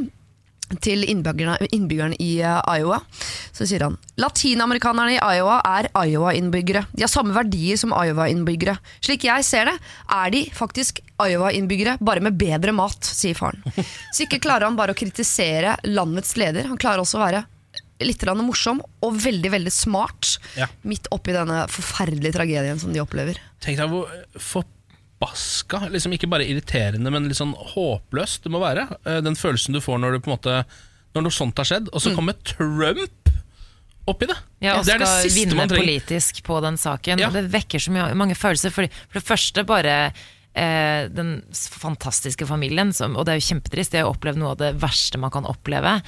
til innbyggerne, innbyggerne i eh, Iowa. Så sier han Latinamerikanerne i Iowa er Iowa-innbyggere. De har samme verdier som Iowa-innbyggere. Slik jeg ser det, er de faktisk Iowa-innbyggere, bare med bedre mat, sier faren. Så ikke klarer han bare å kritisere landets leder, han klarer også å være litt morsom og veldig veldig smart Ja. midt oppi denne forferdelige tragedien som de opplever. Tenk deg hvor forbaska, liksom ikke bare irriterende, men litt sånn håpløst det må være. Eh, Den følelsen du får når, du på en måte, når noe sånt har skjedd, og så kommer Trump oppi det. Ja, og det det skal vinne politisk på den saken. Ja. Det vekker så mye, mange følelser. For, for det første bare eh, den fantastiske familien, som, og det er jo kjempetrist, de har opplevd noe av det verste man kan oppleve.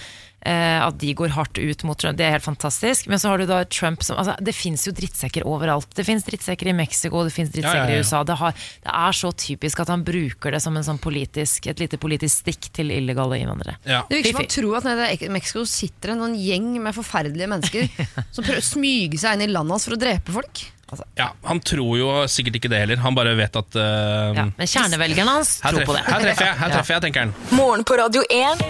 Eh, at de går hardt ut mot Trump, det er helt fantastisk. Men så har du da Trump som altså, Det fins jo drittsekker overalt. Det fins drittsekker i Mexico, det fins drittsekker Ja, ja, ja. i USA. Det, har, det er så typisk at han bruker det som en sånn politisk, et lite politisk stikk til illegale innvandrere. Ja. Det virker som man tror at nede i Mexico sitter en sånn gjeng med forferdelige mennesker som prøver å smyge seg inn i landet hans for å drepe folk. Altså, Ja, Han tror jo sikkert ikke det heller. Han bare vet at uh, Ja, men kjernevelgeren hans her, tror på det. her treffer jeg, her treffer jeg, tenker han. Morgen på Radio 1.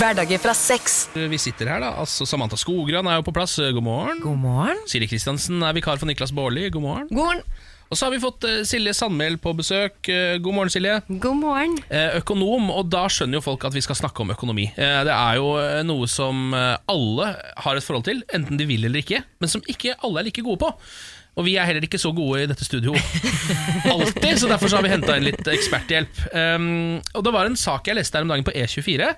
Hverdager fra sex. Vi sitter her, da. Altså, Samantha Skogran er jo på plass. God morgen. God morgen. Siri Kristiansen er vikar for Niklas Baarli. God morgen. God morgen. Og så har vi fått eh, Silje Sandmæl på besøk. Eh, God morgen, Silje. God morgen. Eh, Økonom, og da skjønner jo folk at vi skal snakke om økonomi. Eh, Det er jo eh, noe som eh, alle har et forhold til, enten de vil eller ikke, men som ikke alle er like gode på. Og vi er heller ikke så gode i dette studio alltid, så derfor så har vi henta inn litt eksperthjelp. Um, og det var en sak jeg leste her om dagen på E24,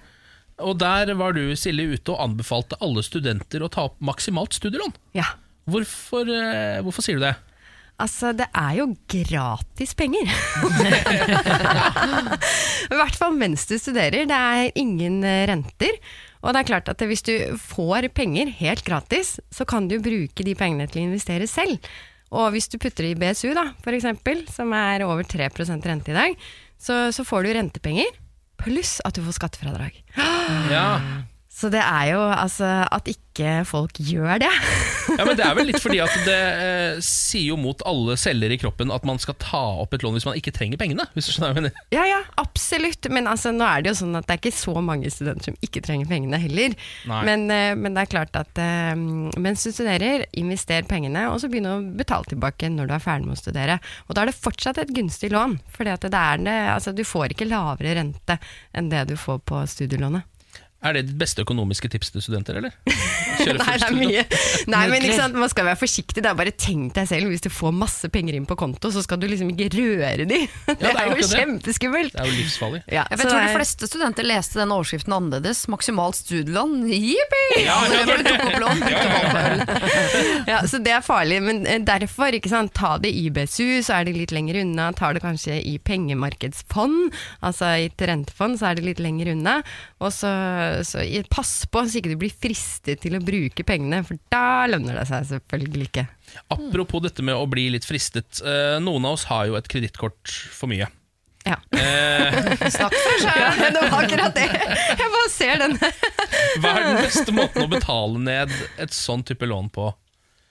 og der var du, Silje, ute og anbefalte alle studenter å ta opp maksimalt studielån. Ja. Hvorfor, uh, hvorfor sier du det? Altså, det er jo gratis penger. I hvert fall mens du studerer. Det er ingen renter. Og det er klart at hvis du får penger helt gratis, så kan du bruke de pengene til å investere selv. Og hvis du putter det i BSU, da, for eksempel, som er over 3 rente i dag, så, så får du rentepenger, pluss at du får skattefradrag. Ja, Så det er jo altså at ikke folk gjør det. Ja, men Det er vel litt fordi at det eh, sier jo mot alle celler i kroppen at man skal ta opp et lån hvis man ikke trenger pengene. Hvis du skjønner hva jeg mener. Ja, ja, absolutt. Men altså, nå er det jo sånn at det er ikke så mange studenter som ikke trenger pengene heller. Men, eh, men det er klart at eh, mens du studerer, invester pengene, og så begynn å betale tilbake når du er ferdig med å studere. Og da er det fortsatt et gunstig lån, for det det, altså, du får ikke lavere rente enn det du får på studielånet. Er det ditt beste økonomiske tips til studenter, eller? Kjøre Nei, det er mye. Nei, men ikke sant, man skal være forsiktig. Det er bare Tenk deg selv, hvis du får masse penger inn på konto, så skal du liksom ikke røre de. Det det er jo kjempeskummelt. Det er jo livsfarlig. Ja, Jeg tror de fleste studenter leste den overskriften annerledes. Maksimalt studielån, jippi! Ja. Ja, så det er farlig, men eh, derfor, ikke sant, ta det i BSU, så er det litt lenger unna. Tar det kanskje i pengemarkedsfond, altså i et rentefond, så er det litt lenger unna. Og så, så pass på så ikke du blir fristet til å bruke pengene, for da lønner det seg selvfølgelig ikke. Apropos dette med å bli litt fristet. eh, noen av oss har jo et kredittkort for mye. Ja. Eh, Snakk for seg. Ja, det var akkurat det. Jeg bare ser den. hva er den beste måten å betale ned et sånn type lån på?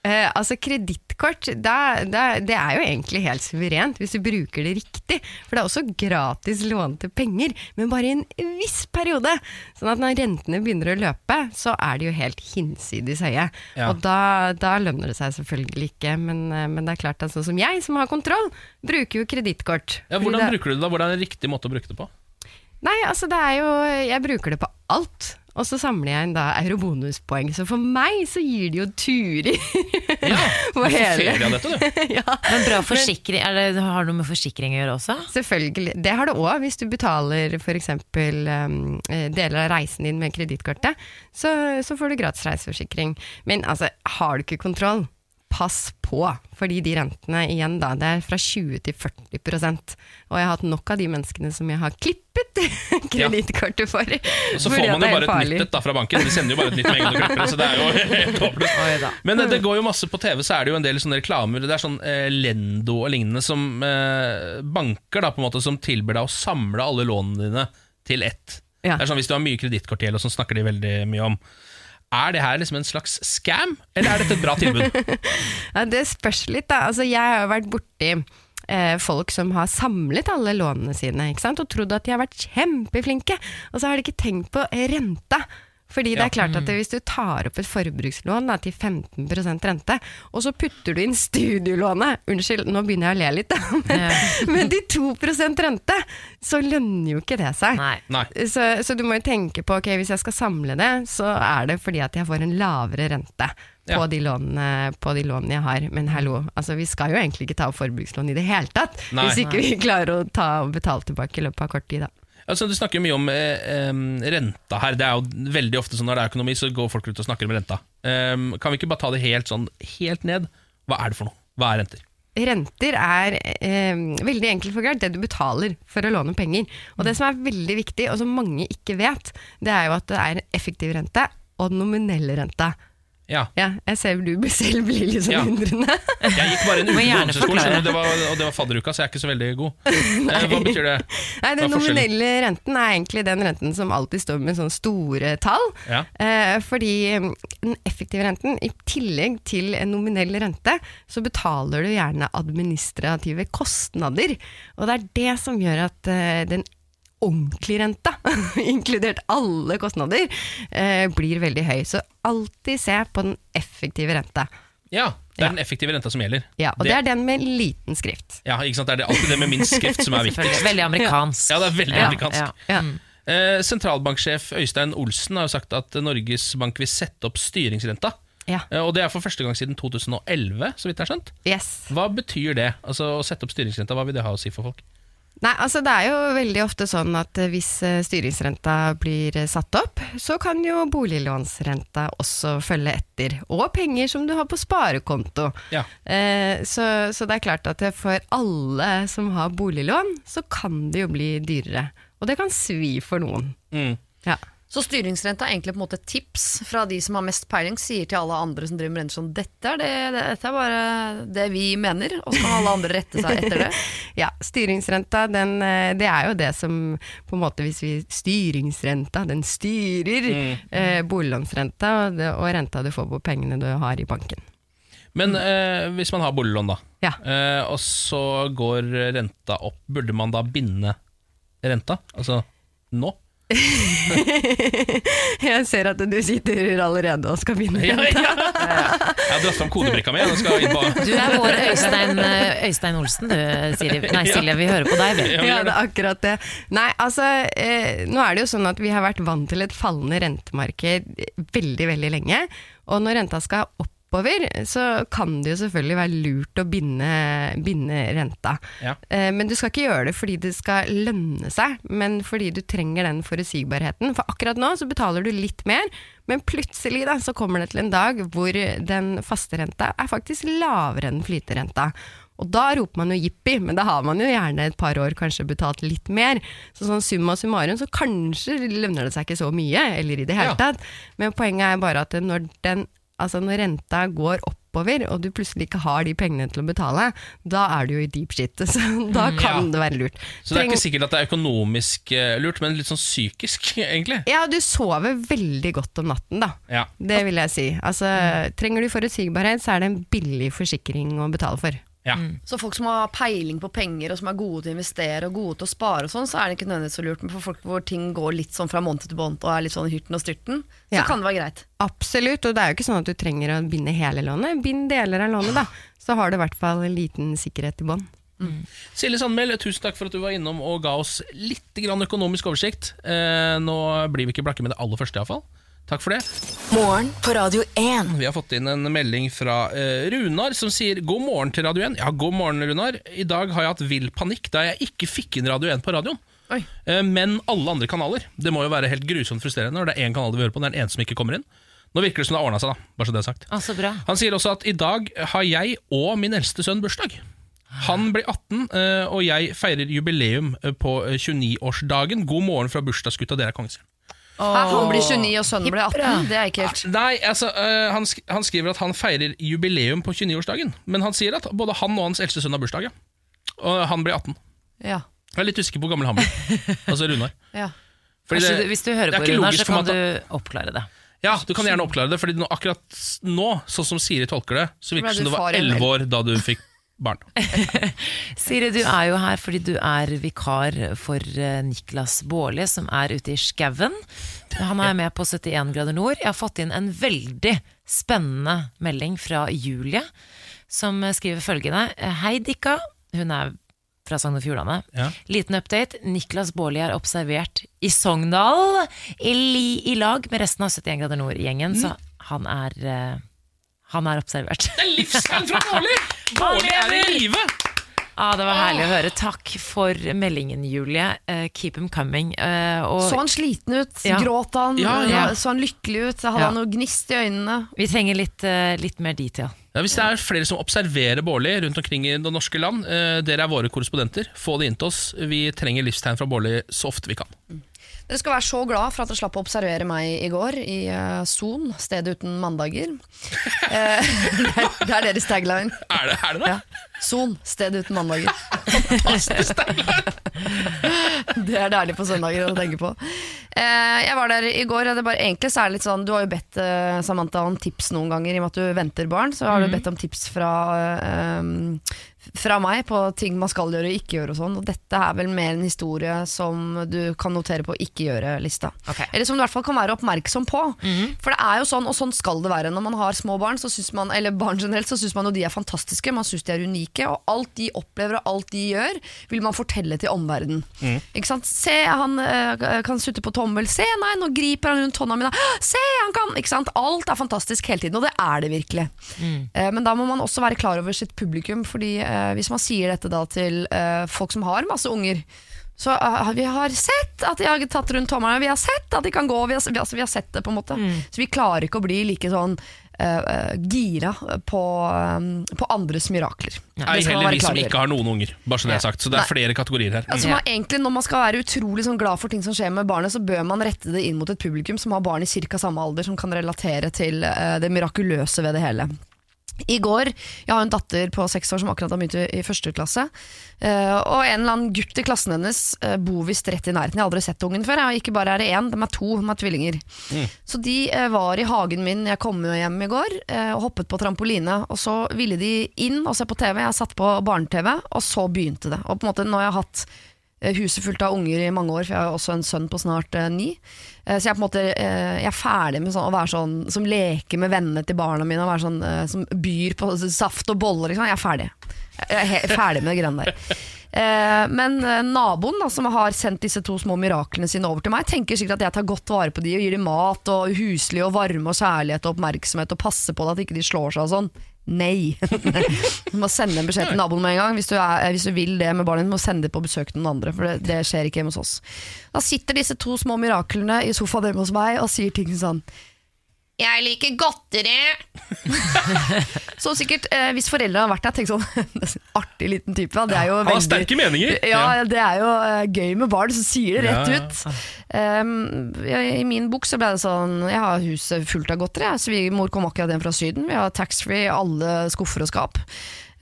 Eh, altså Kredittkort det er jo egentlig helt suverent hvis du bruker det riktig. For det er også gratis lånte penger, men bare i en viss periode. Sånn at når rentene begynner å løpe, så er de jo helt hinsides høye. Ja. Og da, da lønner det seg selvfølgelig ikke, men, eh, men det er klart at sånn som jeg, som har kontroll, bruker jo kredittkort. Ja, hvordan det- bruker du det da? Hvordan er en riktig måte å bruke det på? Nei, altså det er jo Jeg bruker det på alt. Og så samler jeg inn da eurobonuspoeng. Så for meg så gir det jo turer Ja, for hele ferie av dette, du. ja. Men bra forsikring, er det, har det noe med forsikring å gjøre også? Selvfølgelig. Det har det òg. Hvis du betaler f.eks. Um, eh, deler av reisen din med kredittkortet, så, så får du gratis reiseforsikring. Men altså, har du ikke kontroll, pass på. Fordi de rentene igjen da, det er fra 20 til 40% Og jeg har hatt nok av de menneskene som jeg har klippet kredittkortet for. Og så får man jo bare et nytt et da fra banken. De sender jo bare et nytt med en gang du klipper det, så det er jo helt håpløst. Men eh, det går jo masse på TV, så er det jo en del sånne reklamer. Det er sånn eh, Lendo og lignende som eh, banker da på en måte som tilbyr deg å samle alle lånene dine til ett. Ja. Det er sånn Hvis du har mye kredittkortgjeld, og sånn snakker de veldig mye om. Er det her liksom en slags scam, eller er dette et bra tilbud? Ja, det spørs litt, da. Altså, jeg har vært borti eh, folk som har samlet alle lånene sine og trodd at de har vært kjempeflinke, og så har de ikke tenkt på renta. Fordi det er klart at hvis du tar opp et forbrukslån da, til 15% rente, og så putter du inn studielånet Unnskyld, nå begynner jeg å le litt, da. Men, men til 2 rente, så lønner jo ikke det seg. Nei. Så, så du må jo tenke på ok, hvis jeg skal samle det, så er det fordi at jeg får en lavere rente. På, Ja. de lånene, på de lånene jeg har. Men hallo, altså, vi skal jo egentlig ikke ta opp forbrukslån i det hele tatt. Nei. Hvis ikke vi klarer å ta og betale tilbake i løpet av kort tid. Da. Altså, du snakker mye om eh, renta her. Det er jo veldig ofte sånn når det er økonomi, så går folk ut og snakker om renta. Em, kan vi ikke bare ta det helt sånn helt ned? Hva er det for noe? Hva er renter? Renter er eh, veldig enkelt forklart det du betaler for å låne penger. Og det som er veldig viktig, og som mange ikke vet, det er jo at det er effektiv rente og nominell rente. Ja. jeg ser du selv blir litt sånn Ja. undrende. Jeg gikk bare en uke på var- og det var fadderuka, så jeg er ikke så veldig god. Hva betyr det? Nei, Den nominelle renten er egentlig den renten som alltid står med sånne store tall. Ja. Eh, fordi mm, den effektive renten, i tillegg til en nominell rente, så betaler du gjerne administrative kostnader. Og det er det som gjør at eh, den ordentlige renta, inkludert alle kostnader, eh, blir veldig høy. Så alltid se på den effektive renta. Ja, det er den effektive renta som gjelder. Ja, og det, er den med liten skrift. Ja, ikke sant? Det er det, alltid det med minst skrift som er viktigst. Veldig amerikansk. Ja, det er veldig Ja, amerikansk. ja. Eh, sentralbanksjef Øystein Olsen har jo sagt at Norges Bank vil sette opp styringsrenta. Ja. Eh, og det er for første gang siden 2011, så vidt jeg har skjønt. Yes. Hva betyr det? Altså Å sette opp styringsrenta, hva vil det ha å si for folk? Nei, altså Det er jo veldig ofte sånn at eh, hvis eh, styringsrenta blir eh, satt opp, så kan jo boliglånsrenta også følge etter. Og penger som du har på sparekonto. Ja. Eh, så, så det er klart at for alle som har boliglån, så kan det jo bli dyrere. Og det kan svi for noen. Mm. Ja. Så styringsrenta er egentlig på en måte et tips fra de som har mest peiling, sier til alle andre som driver med renter sånn dette er, det, dette er bare det vi mener, og så kan alle andre rette seg etter det. Ja, styringsrenta, den, eh, det er jo det som på en måte hvis vi Styringsrenta, den styrer eh, boliglånsrenta og, det, og renta du får på pengene du har i banken. Men eh, hvis man har boliglån, da, Ja. eh, og så går renta opp, burde man da binde renta? Altså nå? Jeg ser at du sitter allerede og skal begynne. Ja, ja. Jeg har dratt fram kodebrikka mi. Skal inn på Du er vår Øystein, eh, Øystein Olsen, du, Silje. Nei, Silje, vi hører på deg, vi. Ja, det er akkurat det. Nei, altså, eh, nå er det jo sånn at vi har vært vant til et fallende rentemarked veldig, veldig lenge. Og når renta skal oppover, så kan det jo selvfølgelig være lurt å binde, binde renta. Ja. Eh, men du skal ikke gjøre det fordi det skal lønne seg, men fordi du trenger den forutsigbarheten. For akkurat nå så betaler du litt mer, men plutselig da, så kommer det til en dag hvor den faste renta er faktisk lavere enn flyterenta. Og da roper man jo jippi, men da har man jo gjerne et par år kanskje betalt litt mer. Så sånn summa summarum, så kanskje lønner det seg ikke så mye, eller i det hele Ja. tatt. Men poenget er bare at når, den, altså når renta går oppover, og du plutselig ikke har de pengene til å betale, da er du jo i deep shit. Så da Mm, kan ja. det være lurt. Så det er ikke sikkert at det er økonomisk eh, lurt, men litt sånn psykisk, egentlig. Ja, du sover veldig godt om natten, da. Ja. Det vil jeg si. Altså, trenger du forutsigbarhet, så er det en billig forsikring å betale for. Ja. Så folk som har peiling på penger, og som er gode til å investere og gode til å spare, og sånn, så er det ikke nødvendigvis så lurt. Men for folk hvor ting går litt sånn fra måned til måned og er litt sånn hyrten og styrten, så Ja. kan det være greit. Absolutt, og det er jo ikke sånn at du trenger å binde hele lånet. Bind deler av lånet, da. Så har du i hvert fall en liten sikkerhet i bånn. Silje Sandmæl, tusen takk for at du var innom og ga oss litt grann økonomisk oversikt. Eh, nå blir vi ikke blakke med det aller første, iallfall. Takk for det. Morgen på Radio 1. Vi har fått inn en melding fra eh, Runar som sier God morgen til Radio 1. Ja, god morgen, Runar. I dag har jeg hatt vill panikk da jeg ikke fikk inn Radio 1 på radioen. Oi. Eh, men alle andre kanaler. Det må jo være helt grusomt frustrerende når det er én kanal du vil høre på, det er den eneste som ikke kommer inn. Nå virker det som det har ordna seg, da. Bare så det er sagt. Altså, så bra. Han sier også at i dag har jeg og min eldste sønn bursdag. Han blir 18, eh, og jeg feirer jubileum eh, på eh, 29-årsdagen. God morgen fra bursdagsgutta, dere er kongesønn. Hæ, han blir 29 og sønnen blir 18. Det er ikke helt Nei, altså, eh, han, sk han skriver at han feirer jubileum på 29-årsdagen. Men han sier at både han og hans eldste sønn har bursdag. Ja. Og han blir 18. Ja. Jeg er litt usikker på hvor gammel han blir. altså Runar. ja. Fordi det- hvis du hører det er på ikke Runar, logisk så for kan du oppklare det. Ja, du kan gjerne oppklare det, Fordi nå, akkurat nå, sånn som Siri tolker det, så virker det som du du var far i 11 år da du fikk barn. Siri, du er jo her fordi du er vikar for eh, Niklas Baarli, som er ute i skauen. Han er med på 71 grader nord. Jeg har fått inn en veldig spennende melding fra Julie, som skriver følgende. Hei, Dikka. Hun er fra Sogn og Fjordane. Ja. Liten update. Niklas Baarli er observert i Sogndal i, i lag med resten av 71 grader nord-gjengen, så han er eh, Han er observert. Det er livstegn fra Bårli! Bårli er i live! Ah, det var herlig å høre. Takk for meldingen, Julie. Uh, keep them coming. Uh, og Så han sliten ut? Ja. Gråt han? Ja, ja. Så han lykkelig ut? Hadde Ja. han noe gnist i øynene? vi trenger litt, uh, litt mer detail. Ja, hvis det er flere som observerer Bårli rundt omkring i det norske land, eh, dere er våre korrespondenter, få det inn til oss. Vi trenger livstegn fra Bårli så ofte vi kan. Dere skal være så glad for at dere slapp å observere meg i går i Son, uh, stedet uten mandager. Eh, det, er, det er deres tagline. Er det er det? det? Ja. Son, stedet uten mandager. det er deilig på søndager å tenke på. Uh, jeg var der i går. og Det bare, egentlig så er det litt sånn Du har jo bedt eh, Samantha om tips noen ganger i og med at du venter barn. Så har du bedt om tips fra eh, fra meg på ting man skal gjøre og ikke gjøre. Og sånn Og dette er vel mer en historie som du kan notere på ikke gjøre-lista. Okay. Eller som du i hvert fall kan være oppmerksom på. For det er jo sånn, og sånn skal det være når man har små barn, så synes man, eller barn generelt, så syns man jo de er fantastiske. Man syns de er unike, og alt de opplever og alt de gjør, vil man fortelle til omverdenen. Ikke sant? Se, han øh, kan sutte på tommel. Se, nei, nå griper han rundt hånda mi. Se, han kan Ikke sant? Alt er fantastisk hele tiden, og det er det virkelig. Mm. Men da må man også være klar over sitt publikum, fordi eh, hvis man sier dette da til eh, folk som har masse unger, så uh, vi har sett at de har tatt rundt tommelen, vi har sett at de kan gå, vi har, vi, altså, vi har sett det på en måte. Så vi klarer ikke å bli like sånn eh, gira på, um, på andres mirakler. Ei skal man heller vi som ikke har noen unger. Bare så det har sagt Så det er Nei. flere kategorier her. Altså, man, egentlig Når man skal være utrolig sånn glad for ting som skjer med barnet, så bør man rette det inn mot et publikum som har barn i ca. samme alder, som kan relatere til uh, det mirakuløse ved det hele. I går, Jeg har en datter på seks år som akkurat har begynt i første klasse. eh, og en eller annen gutt i klassen hennes eh, bor visst rett i nærheten. Jeg har aldri sett ungen før. Og ikke bare er det én, de er to, de er tvillinger. Så de eh, var i hagen min jeg kom hjem i går og hoppet på trampoline. Og så ville de inn og se på TV. Jeg satt på barne-TV, og så begynte det. Og på en måte jeg har hatt eh, huset fullt av unger i mange år, for jeg har også en sønn på snart eh, ni. Eh, Så jeg er på en måte eh, Jeg er ferdig med sånn, å være sånn som leker med vennene til barna mine, og være sånn, eh, som byr på saft og boller. Liksom. Jeg er ferdig. Jeg er ferdig med det greiene der. Eh, Men eh, naboen da, som har sendt disse to små miraklene sine over til meg, tenker sikkert at jeg tar godt vare på de og gir dem mat og huslig og varme og kjærlighet og oppmerksomhet og passer på det at ikke de slår seg og sånn. Nei. Du må sende en beskjed til naboen med en gang. Hvis du, er, hvis du vil det med barnet ditt, må sende det på besøk til noen andre. For det, det skjer ikke hjemme hos oss. Da sitter disse to små miraklene i sofaen hjemme hos meg og sier ting sånn jeg liker godteri. så sikkert, eh, hvis foreldre har vært der, tenk sånn Artig liten type. Det er jo Han har veldig- sterke meninger. Ja, det er jo eh, gøy med barn som sier det rett Ja, ja. ut. Um, I min bok så ble det sånn Jeg har huset fullt av godteri. jeg. Svigermor kom akkurat hjem fra Syden. Vi har taxfree, alle skuffer og skap.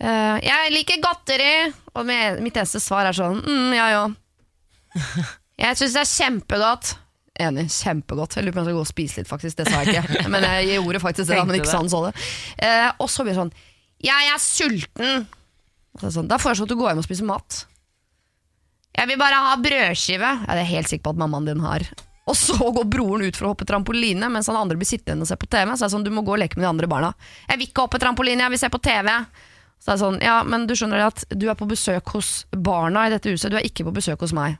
Eh, jeg liker godteri! Og med, mitt eneste svar er sånn mm, ja ja. Jeg syns det er kjempegodt. Enig. Kjempegodt. Jeg lurer på om jeg skal gå og spise litt, faktisk. Det sa jeg ikke. Men jeg gjorde faktisk det, men ikke sånn så det. Eh, og så blir det sånn Jeg er sulten! Så er sånn, da foreslår jeg at du går hjem og spiser mat. Jeg vil bare ha brødskive. Ja, det er jeg helt sikker på at mammaen din har. Og så går broren ut for å hoppe trampoline, mens han andre blir sittende og se på TV. Så er det sånn, du må gå og leke med de andre barna. Jeg vil ikke hoppe trampoline, jeg vil se på TV. Så er sånn, ja, men du skjønner at du er på besøk hos barna i dette huset, du er ikke på besøk hos meg.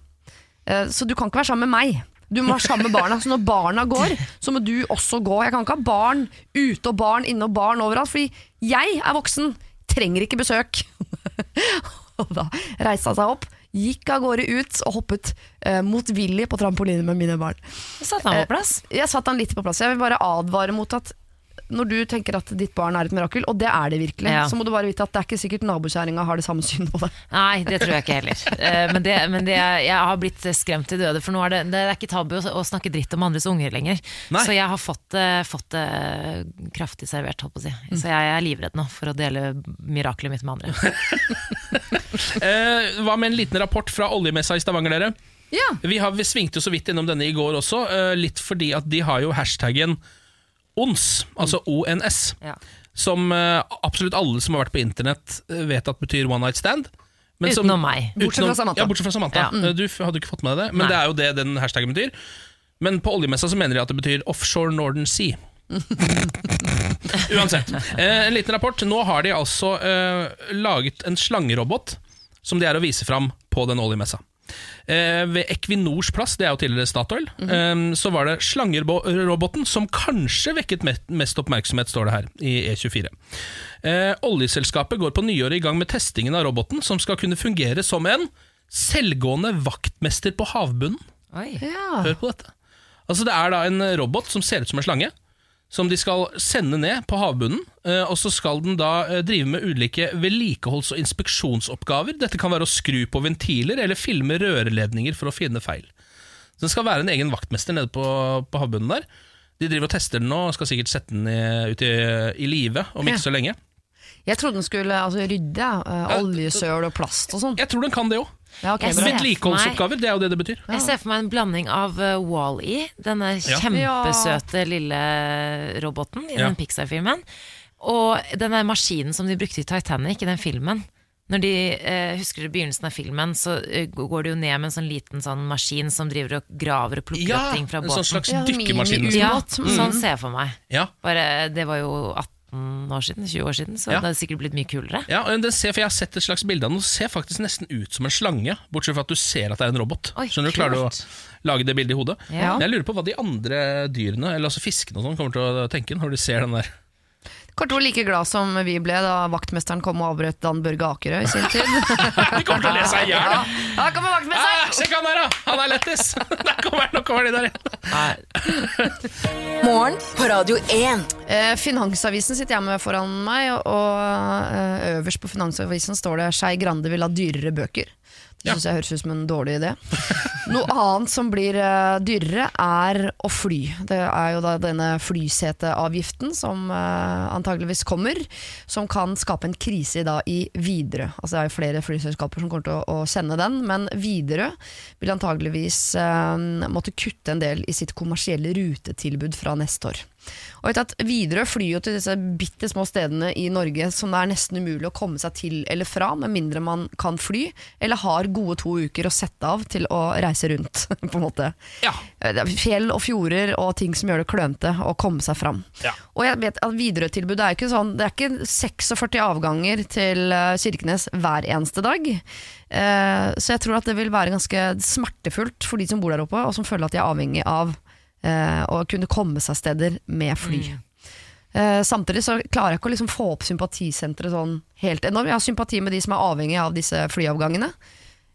Eh, Så du kan ikke være sammen med meg. Du må være sammen med barna. Så når barna går, så må du også gå. Jeg kan ikke ha barn ute og barn inne og barn overalt, fordi jeg er voksen, trenger ikke besøk. og da reiste han seg opp, gikk av gårde ut og hoppet eh, motvillig på trampoline med mine barn. Satt han på plass? Jeg satte han litt på plass. Jeg vil bare advare mot at når du tenker at ditt barn er et mirakel, og det er det virkelig, Ja. så må du bare vite at det er ikke sikkert nabokjerringa har det samme synet på det. Nei, det tror jeg ikke heller. Eh, Men, det, men det, jeg har blitt skremt til døde, for nå er det, det er ikke tabu å, snakke dritt om andres unger lenger. Nei. Så jeg har fått, det- fått det kraftig servert, holdt på å si. Så jeg er livredd nå for å dele miraklet mitt med andre. Eh, hva med en liten rapport fra oljemessa i Stavanger, dere? Ja, Vi, har, vi svingte jo så vidt innom denne i går også, eh, litt fordi at de har jo hashtaggen ONS, altså ONS. Ja. som eh, absolutt alle som har vært på internett, eh, vet at betyr one night stand. men som- Utenom meg. Bortsett fra Samantha. Ja, bortsett fra Samantha. Ja. Eh, Du hadde ikke fått med deg det, men Nei. det er jo det den hashtagen betyr. Men på oljemessa så mener de at det betyr offshore Northern Sea. Uansett. En liten rapport. Nå har de altså eh, laget en slangerobot som de er å vise fram på den oljemessa. Eh, ved Equinors plass, det er jo tidligere Statoil, eh, så var det slangeroboten som kanskje vekket mest oppmerksomhet, står det her i E24. Eh, oljeselskapet går på nyåret i gang med testingen av roboten, som skal kunne fungere som en selvgående vaktmester på havbunnen. Oi. Ja. Hør på dette. Altså Det er da en robot som ser ut som en slange, som de skal sende ned på havbunnen. eh, Og så skal den da eh, drive med ulike vedlikeholds- og inspeksjonsoppgaver. Dette kan være å skru på ventiler eller filme rørledninger for å finne feil. Så Den skal være en egen vaktmester nede på, på havbunnen der. De driver og tester den nå og skal sikkert sette den i, ut i, i live om ikke Ja. så lenge. Jeg trodde den skulle altså, rydde eh, oljesøl og plast og sånn. Jeg tror den kan det òg. Ja, Vedlikeholdsoppgaver, det er jo det det betyr. Jeg ser for meg en blanding av uh, Wall-E, denne Ja. kjempesøte lille roboten i den Pixar-filmen, og den der maskinen som de brukte i Titanic, i den filmen. Når de eh, husker du begynnelsen av filmen, så uh, går det jo ned med en sånn liten sånn maskin som driver og graver og plukker Ja, opp ting fra en båten. sånn slags Ja, dykkermaskin. mini-ubåt. ja, Mm. sånn ser jeg for meg. Ja. Bare, det var jo 18 år siden, 20 år siden, så Ja. det hadde sikkert blitt mye kulere. Ja, og den ser, for Jeg har sett et slags bilde av den, og den ser faktisk nesten ut som en slange. Bortsett fra at du ser at det er en robot. Oi, Skjønner du, Klarer du å lage det bildet i hodet? Ja. Jeg lurer på hva de andre dyrene, eller altså fiskene og sånn, kommer til å tenke når de ser den der. Kort ord like glad som vi ble da vaktmesteren kom og avbrøt Dan Børge Akerø i sin tid. De kommer til å le seg i hjel! da. Kommer vaktmesteren! Ah, Sjekk han der, da! Han er lettis! Der kommer, nå kommer de der igjen. Morgen på Radio 1. Eh, Finansavisen sitter jeg med foran meg, og, og eh, øverst på Finansavisen står det 'Skei Grande vil ha dyrere bøker'. Det syns jeg høres ut som en dårlig idé. Noe annet som blir uh, dyrere, er å fly. Det er jo da denne flyseteavgiften som uh, antageligvis kommer, som kan skape en krise da i Widerøe. Altså det er jo flere flyselskaper som kommer til å, å sende den, men Widerøe vil antageligvis uh, måtte kutte en del i sitt kommersielle rutetilbud fra neste år. Og vet at Widerøe flyr jo til disse bitte små stedene i Norge som det er nesten umulig å komme seg til eller fra, med mindre man kan fly, eller har gode to uker å sette av til å reise rundt. på en måte. Ja. Er Fjell og fjorder og ting som gjør det klønete å komme seg fram. Ja. Og jeg vet at Widerøe-tilbudet er ikke sånn Det er ikke 46 avganger til eh, Kirkenes hver eneste dag. Eh, Så jeg tror at det vil være ganske smertefullt for de som bor der oppe, og som føler at de er avhengig av eh, å kunne komme seg steder med fly. Mm. Samtidig så klarer jeg ikke å liksom få opp sympatisenteret sånn helt enormt. Jeg har sympati med de som er avhengig av disse flyavgangene.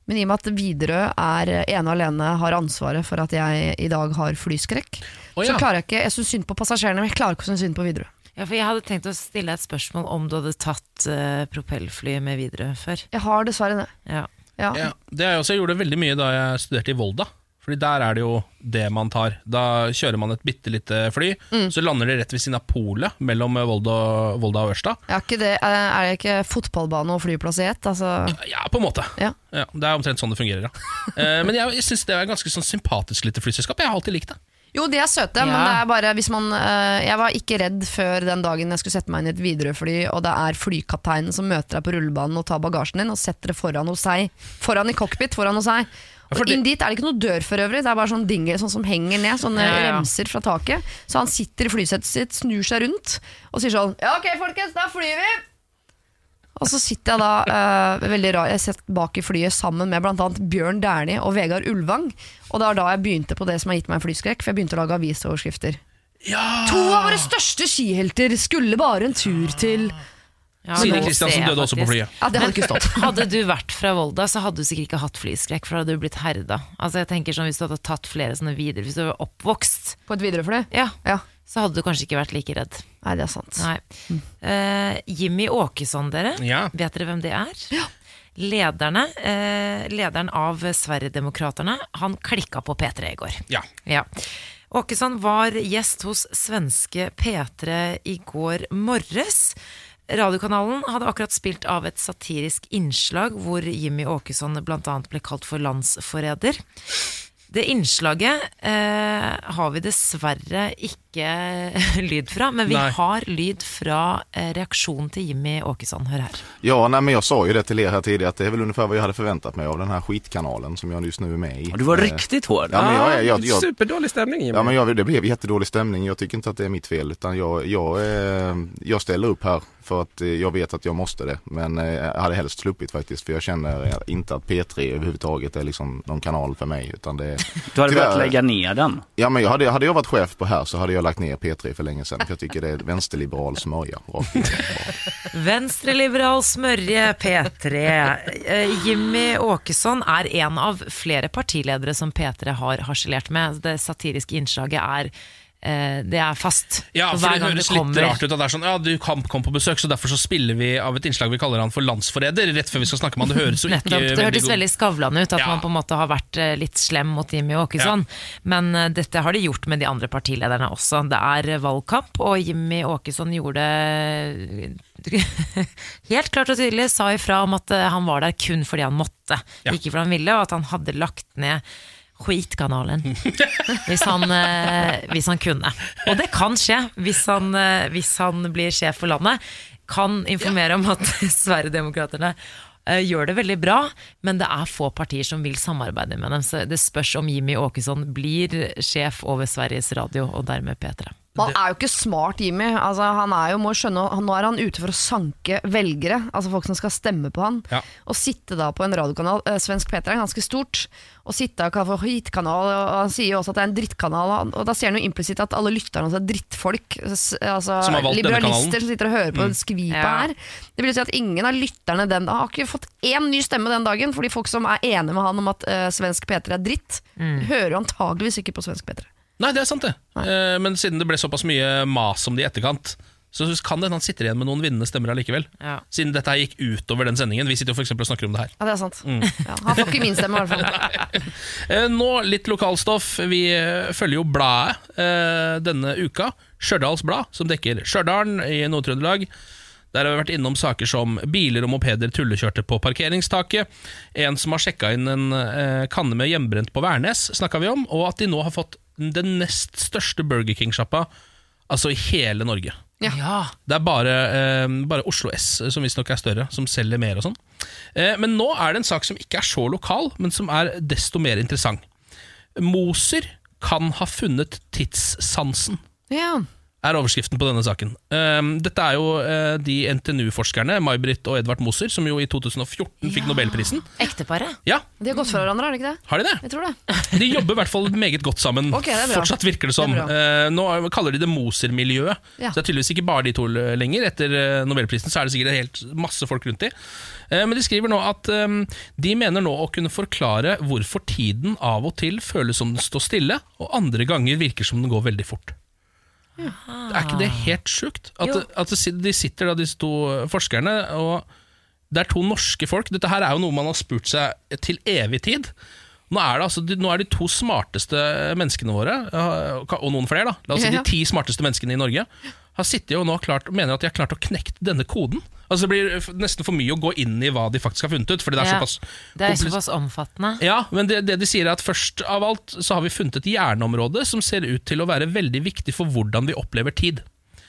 Men i og med at Widerøe er ene og alene har ansvaret for at jeg i dag har flyskrekk, Å, så klarer jeg ikke Jeg syns synd på passasjerene, men jeg klarer ikke å synes synd på Widerøe. Ja, for jeg hadde tenkt å stille et spørsmål om du hadde tatt uh, propellfly med Widerøe før. Jeg har dessverre det. Ja. Ja. Ja, det er også, jeg gjorde veldig mye da jeg studerte i Volda. Fordi der er det jo det man tar. Da kjører man et bitte lite fly, så lander det rett ved siden av polet mellom Volda, Volda og Ørsta. Er, ikke det, er det ikke fotballbane og flyplass i ett? Altså, Ja, på en måte. ja. Ja, det er omtrent sånn det fungerer. Ja. Eh, men jeg, jeg syns det er et ganske sånn sympatisk lite flyselskap. Jeg har alltid likt det. Jo, de er søte, men det er bare hvis man eh, Jeg var ikke redd før den dagen jeg skulle sette meg inn i et Widerøe-fly, og det er flykapteinen som møter deg på rullebanen og tar bagasjen din og setter det foran hos seg. Foran i cockpit, foran hos seg. Og inn dit er det ikke noe dør for øvrig, det er bare sånn dingel sånn som henger ned, sånne Ja, ja. remser fra taket. Så han sitter i flysettet sitt, snur seg rundt og sier sånn Ja, ok, folkens, da flyr vi! Og så sitter jeg da uh, veldig rar, jeg sitter bak i flyet sammen med bl.a. Bjørn Dæhlie og Vegard Ulvang. Og det var da jeg begynte på det som har gitt meg flyskrekk, for jeg begynte å lage avisoverskrifter. To av våre største skihelter skulle bare en tur til Ja, Siri Kristiansen døde også på flyet. Ja, det hadde ikke stått. Hadde du vært fra Volda, så hadde du sikkert ikke hatt flyskrekk, for da hadde du blitt herda. Altså jeg tenker sånn, Hvis du hadde tatt flere sånne videre, hvis du var oppvokst, På et Widerøe-fly? ja, Ja. så hadde du kanskje ikke vært like redd. Nei, det er sant. Nei. Uh, Jimmy Åkesson, dere. Ja. Vet dere hvem det er? Ja. Lederne, uh, lederen av Sverigedemokraterna, han klikka på P3 i går. Ja. Ja. Åkesson var gjest hos svenske P3 i går morges. Radiokanalen hadde akkurat spilt av et satirisk innslag hvor Jimmy Åkesson bl.a. ble kalt for landsforræder. Det innslaget eh, har vi dessverre ikke lyd fra, men vi Nei. har lyd fra eh, reaksjonen til Jimmy Åkesson. Hør her. Ja, nei, men jeg sa jo det til dere her tidligere, at det er vel omtrent hva jeg hadde forventet meg av den här skitkanalen som jeg just nu är med i. Du var riktig riktigt hård. Ja, men jag, jag, Superdålig stämning Jimmy. Ja men jeg, det ble kjempedårlig stemning. Jeg syns ikke at det er mitt fel utan jeg, jeg eh, jag ställer upp här för att eh, jag vet att jag måste det. Men eh, jag hade helst sluppit faktiskt för jag känner inte att P3 överhuvudtaget är liksom någon kanal för mig. Utan det, Du hade tyvärr- börjat lägga ner den. Ja men jag hade, hade jag varit chef på här så hade jag lagt ner P3 för länge sedan. För jag tycker det är vänsterliberal smörja. vänsterliberal in. P3. Eh, Jimmy Åkesson er en av flere partiledere som P3 har harselert med. Det satiriske innslaget er eh, det er fast. Ja, for hver Det høres det litt rart ut at det er sånn Ja, du kan komme på besøk, så derfor så spiller vi av et innslag vi kaller han for landsforræder. Rett før vi skal snakke med han. Det høres jo ikke Nettopp, Det hørtes veldig Skavlan ut, at Ja. man på en måte har vært eh, litt slem mot Jimmy Åkesson. Men uh, dette har de gjort med de andre partilederne også. Det er eh, valgkamp, og Jimmy Åkesson gjorde helt klart og tydelig sa ifra om at eh, han var der kun fordi han måtte, Ja. ikke fordi han ville, og at han hadde lagt ned Skitkanalen. Hvis han, eh, hvis han kunne. Og det kan skje hvis han, eh, hvis han blir sjef for landet. Kan informere om at Sverigedemokraterna eh, gjør det veldig bra, men det er få partier som vil samarbeide med dem. Så det spørs om Jimmy Åkesson blir sjef over Sveriges Radio, og dermed P3. Man er jo ikke smart, Jimmy. Altså, han er jo, må skjønne, nå er han ute for å sanke velgere, altså folk som skal stemme på han. Ja. Å sitte da på en radiokanal, eh, svensk P3 er ganske stort, og sitte og kalle for hitkanal, og han sier jo også at det er en drittkanal, og- og da sier han jo implisitt at alle lytterne hans er drittfolk. Altså, liberalister som sitter og hører på Mm. skvipet Ja. her. Det vil si at ingen av lytterne den har ikke fått én ny stemme den dagen, fordi folk som er enige med han om at eh, svensk P3 er dritt, hører jo antageligvis ikke på svensk P3. Nei, det er sant, det. Eh, Men siden det ble såpass mye mas om det i etterkant, så kan det hende han sitter igjen med noen vinnende stemmer allikevel. Ja. Siden dette her gikk utover den sendingen. Vi sitter jo for eksempel og snakker om det her. Ja, det er sant. Mm. Ja, han får ikke min stemme, i hvert fall. Eh, Nå litt lokalstoff. Vi eh, følger jo bladet eh, denne uka. Stjørdals Blad, som dekker Stjørdalen i Nord-Trøndelag. Der har vi vært innom saker som biler og mopeder tullekjørte på parkeringstaket. En som har sjekka inn en eh, kanne med hjemmebrent på Værnes, snakka vi om. Og at de nå har fått den nest største Burger King-sjappa altså i hele Norge. Ja. Det er bare, eh, bare Oslo S, som visstnok er større, som selger mer og sånn. Eh, men nå er det en sak som ikke er så lokal, men som er desto mer interessant. Moser kan ha funnet tidssansen, Ja. Er overskriften på denne saken. Eh, dette er jo eh, de NTNU-forskerne, May-Britt og Edvard Moser, som jo i 2014 fikk Nobelprisen. Ekteparet? Ja, De har gått fra hverandre, har de ikke det? har de det? Jeg tror det. De jobber i hvert fall meget godt sammen. Ok, det er bra. Fortsatt virker det som. Det Eh, nå kaller de det Moser-miljøet. Ja. Så det er tydeligvis ikke bare de to lenger. Etter eh, Nobelprisen så er det sikkert helt masse folk rundt de. Men de skriver nå at eh, de mener nå å kunne forklare hvorfor tiden av og til føles som den står stille, og andre ganger virker som den går veldig fort. Er ikke det helt sjukt? At, at de sitter da, disse to forskerne, og det er to norske folk. Dette her er jo noe man har spurt seg til evig tid. Nå er, det altså, nå er de to smarteste menneskene våre, og noen flere, da, la oss si Ja, ja. de ti smarteste menneskene i Norge, har sittet og nå klart, mener at de har klart å knekke denne koden. Altså Det blir nesten for mye å gå inn i hva de faktisk har funnet ut. Fordi det er Ja. såpass Det er såpass omfattende. ja, men det, det de sier er at først av alt så har vi funnet et hjerneområde som ser ut til å være veldig viktig for hvordan vi opplever tid.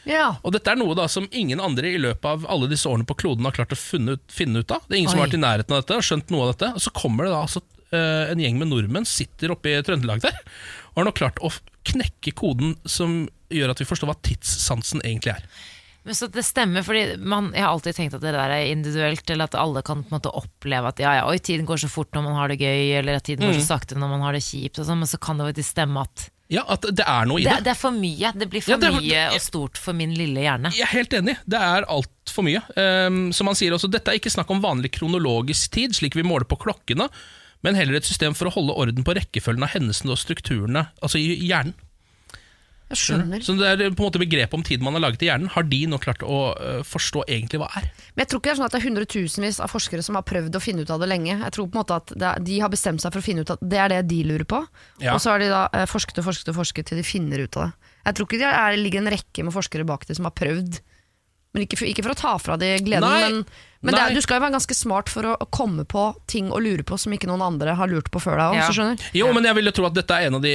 Ja. Og dette er noe da som ingen andre i løpet av alle disse årene på kloden har klart å finne ut, finne ut av. Det er ingen som har vært i nærheten av dette og skjønt noe av dette. Og så kommer det da altså eh, en gjeng med nordmenn sitter oppe i Trøndelag der og har nå klart å knekke koden som gjør at vi forstår hva tidssansen egentlig er. Men så det stemmer, fordi man, Jeg har alltid tenkt at det der er individuelt, eller at alle kan på en måte oppleve at ja, ja, oi, tiden går så fort når man har det gøy, eller at tiden går Mm. så sakte når man har det kjipt, og sånn, men så kan det faktisk stemme at Ja, at det er noe i det, det. det er for mye. Det blir for Ja, det er- mye og stort for min lille hjerne. Jeg er helt enig. Det er altfor mye. Um, som han sier også, Dette er ikke snakk om vanlig kronologisk tid, slik vi måler på klokkene, men heller et system for å holde orden på rekkefølgen av hendelsene og strukturene altså i hjernen. Jeg skjønner. Så det er på en måte begrepet om tid man har laget i hjernen, har de nå klart å øh, forstå egentlig hva er. Men jeg tror ikke det er sånn at det er hundretusenvis av forskere som har prøvd å finne ut av det lenge. Jeg tror på en måte at er, De har bestemt seg for å finne ut at det er det de lurer på. Ja. Og så har de da eh, forsket og forsket og forsket til de finner ut av det. Jeg tror ikke det er, ligger en rekke med forskere bak det som har prøvd. Men ikke for, ikke for å ta fra de gleden, Nei. men, Men det er, du skal jo være ganske smart for å komme på ting å lure på som ikke noen andre har lurt på før deg. Ja. Skjønner Jo, men jeg vil jo tro at dette er en av de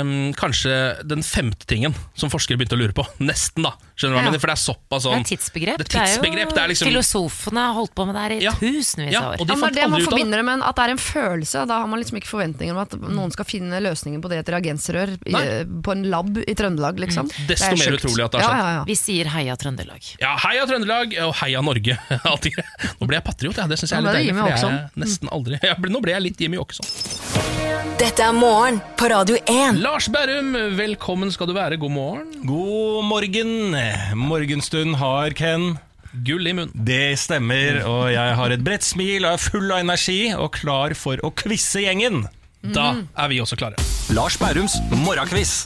um, Kanskje den femte tingen som forskere begynte å lure på. Nesten, da. Skjønner du hva Ja. mener? For det er såpass Det sånn er tidsbegrep. Det er tidsbegrep, det er liksom- Filosofene har holdt på med det her i Ja. tusenvis Ja, av år. og de Ja, men det er man det. forbinder det med at det er en følelse. Da har man liksom ikke forventninger om at noen skal finne løsningen på det i et reagensrør i, på en lab i Trøndelag. Liksom. Mm. Desto er mer sjukt. utrolig at det har skjedd. ja, ja. Vi sier heia Trøndelag. Ja, heia Trøndelag og heia Norge. Alltid. Nå ble jeg patriot, ja. det syns jeg er litt deilig. For er jeg nesten aldri. ja, nå ble jeg litt Jimmy Åkesson. Dette er morgen på Radio 1. Lars Berrum, velkommen skal du være. God morgen. God morgen. Morgenstund har Ken. Gull i munnen. Det stemmer, og jeg har et bredt smil og er full av energi og klar for å quize gjengen. Da er vi også klare. Lars Bærums morgenquiz.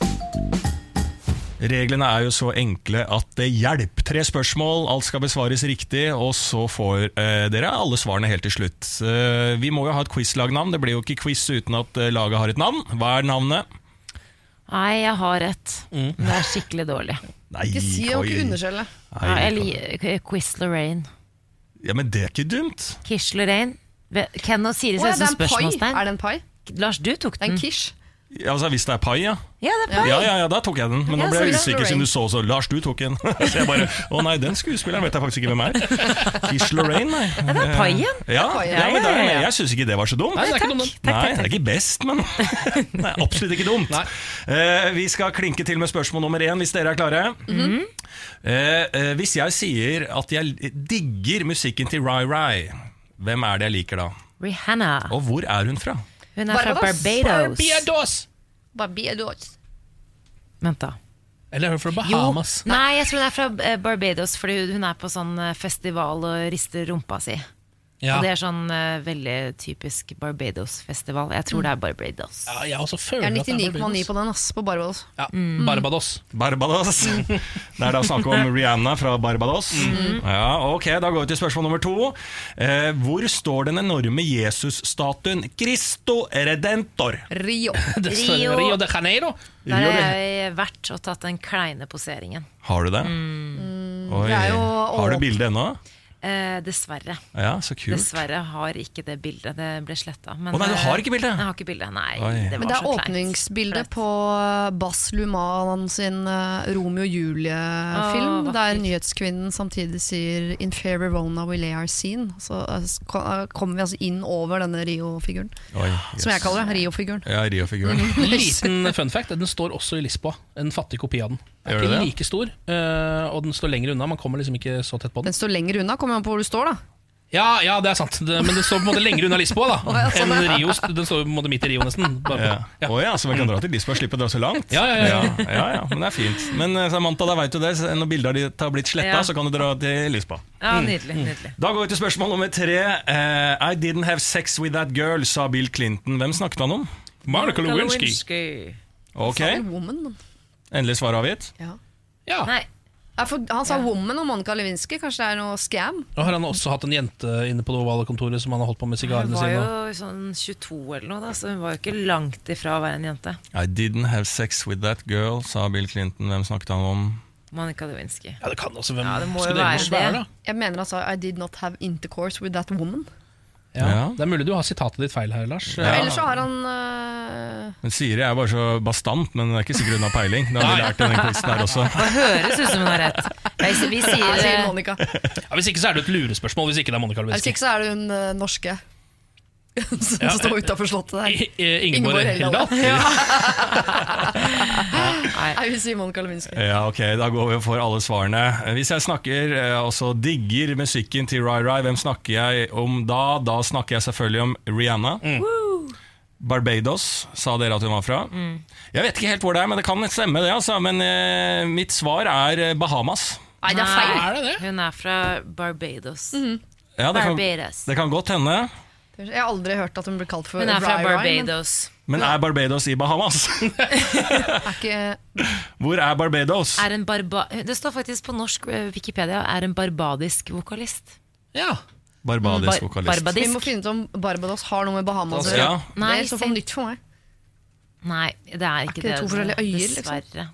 Reglene er jo så enkle at det hjelper. Tre spørsmål, alt skal besvares riktig, og så får eh, dere alle svarene helt til slutt. Eh, vi må jo ha et quizlagnavn. Det blir jo ikke quiz uten at eh, laget har et navn. Hva er navnet? Nei, jeg har et. Mm. Det er skikkelig dårlig. Nei, Ikke si det, og ikke underskjelle. Nei, jeg liker Quiz Lorraine. Ja, men det er ikke dumt. Kish Lorraine. Ken og Siri ser ut er som spørsmålstegn. Er det en pai? Lars, du tok Det er den. en quiche. Ja, altså, hvis det er pai, ja. Ja, det er pai. Ja, ja, ja, da tok jeg den. Men Ja, nå ble jeg usikker siden du så så Lars, du tok den. så jeg bare Å nei, den skuespilleren vet jeg faktisk ikke hvem er. Tish Lorraine, nei. Ja, det er paien. Ja, ja, men jeg syns ikke det var så dumt. Nei, det er ikke dumt. Nei, det er ikke best, men det er absolutt ikke dumt. Nei. Eh, vi skal klinke til med spørsmål nummer én, hvis dere er klare. eh, uh, hvis jeg sier at jeg digger musikken til Rai Rai, hvem er det jeg liker da? Rihanna. Og hvor er hun fra? Hun er fra Barbados. Barbados. Barbados! Vent, da. Eller er hun fra Jo, Bahamas? nei, jeg tror hun er fra eh, Barbados, fordi hun er på sånn eh, festival og rister rumpa si. Ja. Og det er sånn uh, veldig typisk Barbados-festival. Jeg tror det er Barbados. ja, jeg også Jeg føler er at det er 99,9 på den, ass. På Barbados. Ja, Barbados. Barbados. Det er da snakk om Rihanna fra Barbados. Ja, ok, Da går vi til spørsmål nummer to. Eh, hvor står den enorme Jesus-statuen Cristo Redentor? Rio. Det står Rio. Rio de Janeiro. Der har jeg vært og tatt den kleine poseringen. Har du det? Oi. det er jo Har du bildet ennå? Eh, dessverre. Ja, så kult. Dessverre har ikke det bildet. Det ble sletta. Å nei, du har ikke bildet? Jeg har ikke bildet, nei. Det Men det er så kleint. åpningsbildet på Bas Luman sin eh, Romeo og Julie-film, der nyhetskvinnen samtidig sier 'In fair Verona we lay our scene'. Så eh, eh, kommer vi altså inn over denne Rio-figuren. Yes. Som jeg kaller det. Rio-figuren. Ja, Rio-figuren. Liten fun fact, den står også i Lisboa. En fattig kopi av den. Er ikke det? like stor, eh, og den står lenger unna. Man kommer liksom ikke så tett på den. Den står lenger unna, kommer an på hvor du står, da. Ja, ja, det er sant, det, men den står på en måte lenger unna Lisboa da ja, sånn, enn ja. Rio. Den står på en måte midt i Rio, nesten. Bare, Ja. ja. Å ja, så vi kan dra til Lisboa og slippe å dra så langt? Ja, ja, ja, ja. ja, ja, ja, Men det er fint. Men eh, Samantha, da vet du det. så Når bildet ditt har blitt sletta, Ja. så kan du dra til Lisboa. Ja, nydelig, nydelig. Da går vi til spørsmål nummer tre. Uh, I didn't have sex with that girl, sa Bill Clinton. Hvem snakket han om? Monica Lewinsky. Lewinsky. Endelig svar avgitt. Ja. Ja. Nei, Ja, for han sa woman og Monica Lewinsky. Kanskje det er noe scam? Og har han også hatt en jente inne på det ovale kontoret som han har holdt på med sigarene hun sigarene var jo sånn 22 eller noe, da, så hun var jo ikke langt ifra å være en jente. I didn't have sex with that girl, sa Bill Clinton. Hvem snakket han om? Monica Lewinsky. Ja, det kan også hvem Ja, det må skulle jo være det. være, da? Jeg mener han sa 'I did not have intercourse with that woman'. Ja. Ja. Det er mulig du har sitatet ditt feil her, Lars. Ja. Ellers så har han øh, Men Siri er bare så bastant, men det er ikke sikkert hun har peiling. Det har vi lært i den quizen her også. Det høres ut som hun har rett. Vi, vi sier, Jeg sier eh, Monica. Ja, hvis ikke så er det et lurespørsmål. Hvis ikke det er Monica Hvis ikke så er det hun uh, norske som Ja, står utafor slottet der. I- I- Ingeborg Heldal. Nei, vi sier Monica Lewinsky. Ja, ok, Da går vi for alle svarene. Hvis jeg snakker og så digger musikken til Rai Rai, hvem snakker jeg om da? Da snakker jeg selvfølgelig om Rihanna. Barbados sa dere at hun var fra. Jeg vet ikke helt hvor det er, men det kan stemme. det altså. Men eh, mitt svar er eh, Bahamas. Nei, det er feil. Er det det? Hun er fra Barbados. Ja, det, kan, Barbados. det kan godt hende. Jeg har aldri hørt at hun blir kalt for Hun er fra men Barbados. Men er Barbados i Bahamas? Hvor er Barbados? Er en barba det står faktisk på norsk eh, Wikipedia er en barbadisk vokalist. Ja. Barbadisk Bar- vokalist. Barbadisk. vi må finne ut om Barbados har noe med Bahamas å Ja. gjøre. Det er i så fall nytt for meg. Nei, det er ikke, ikke det to forskjellige øyer, liksom? Dessverre.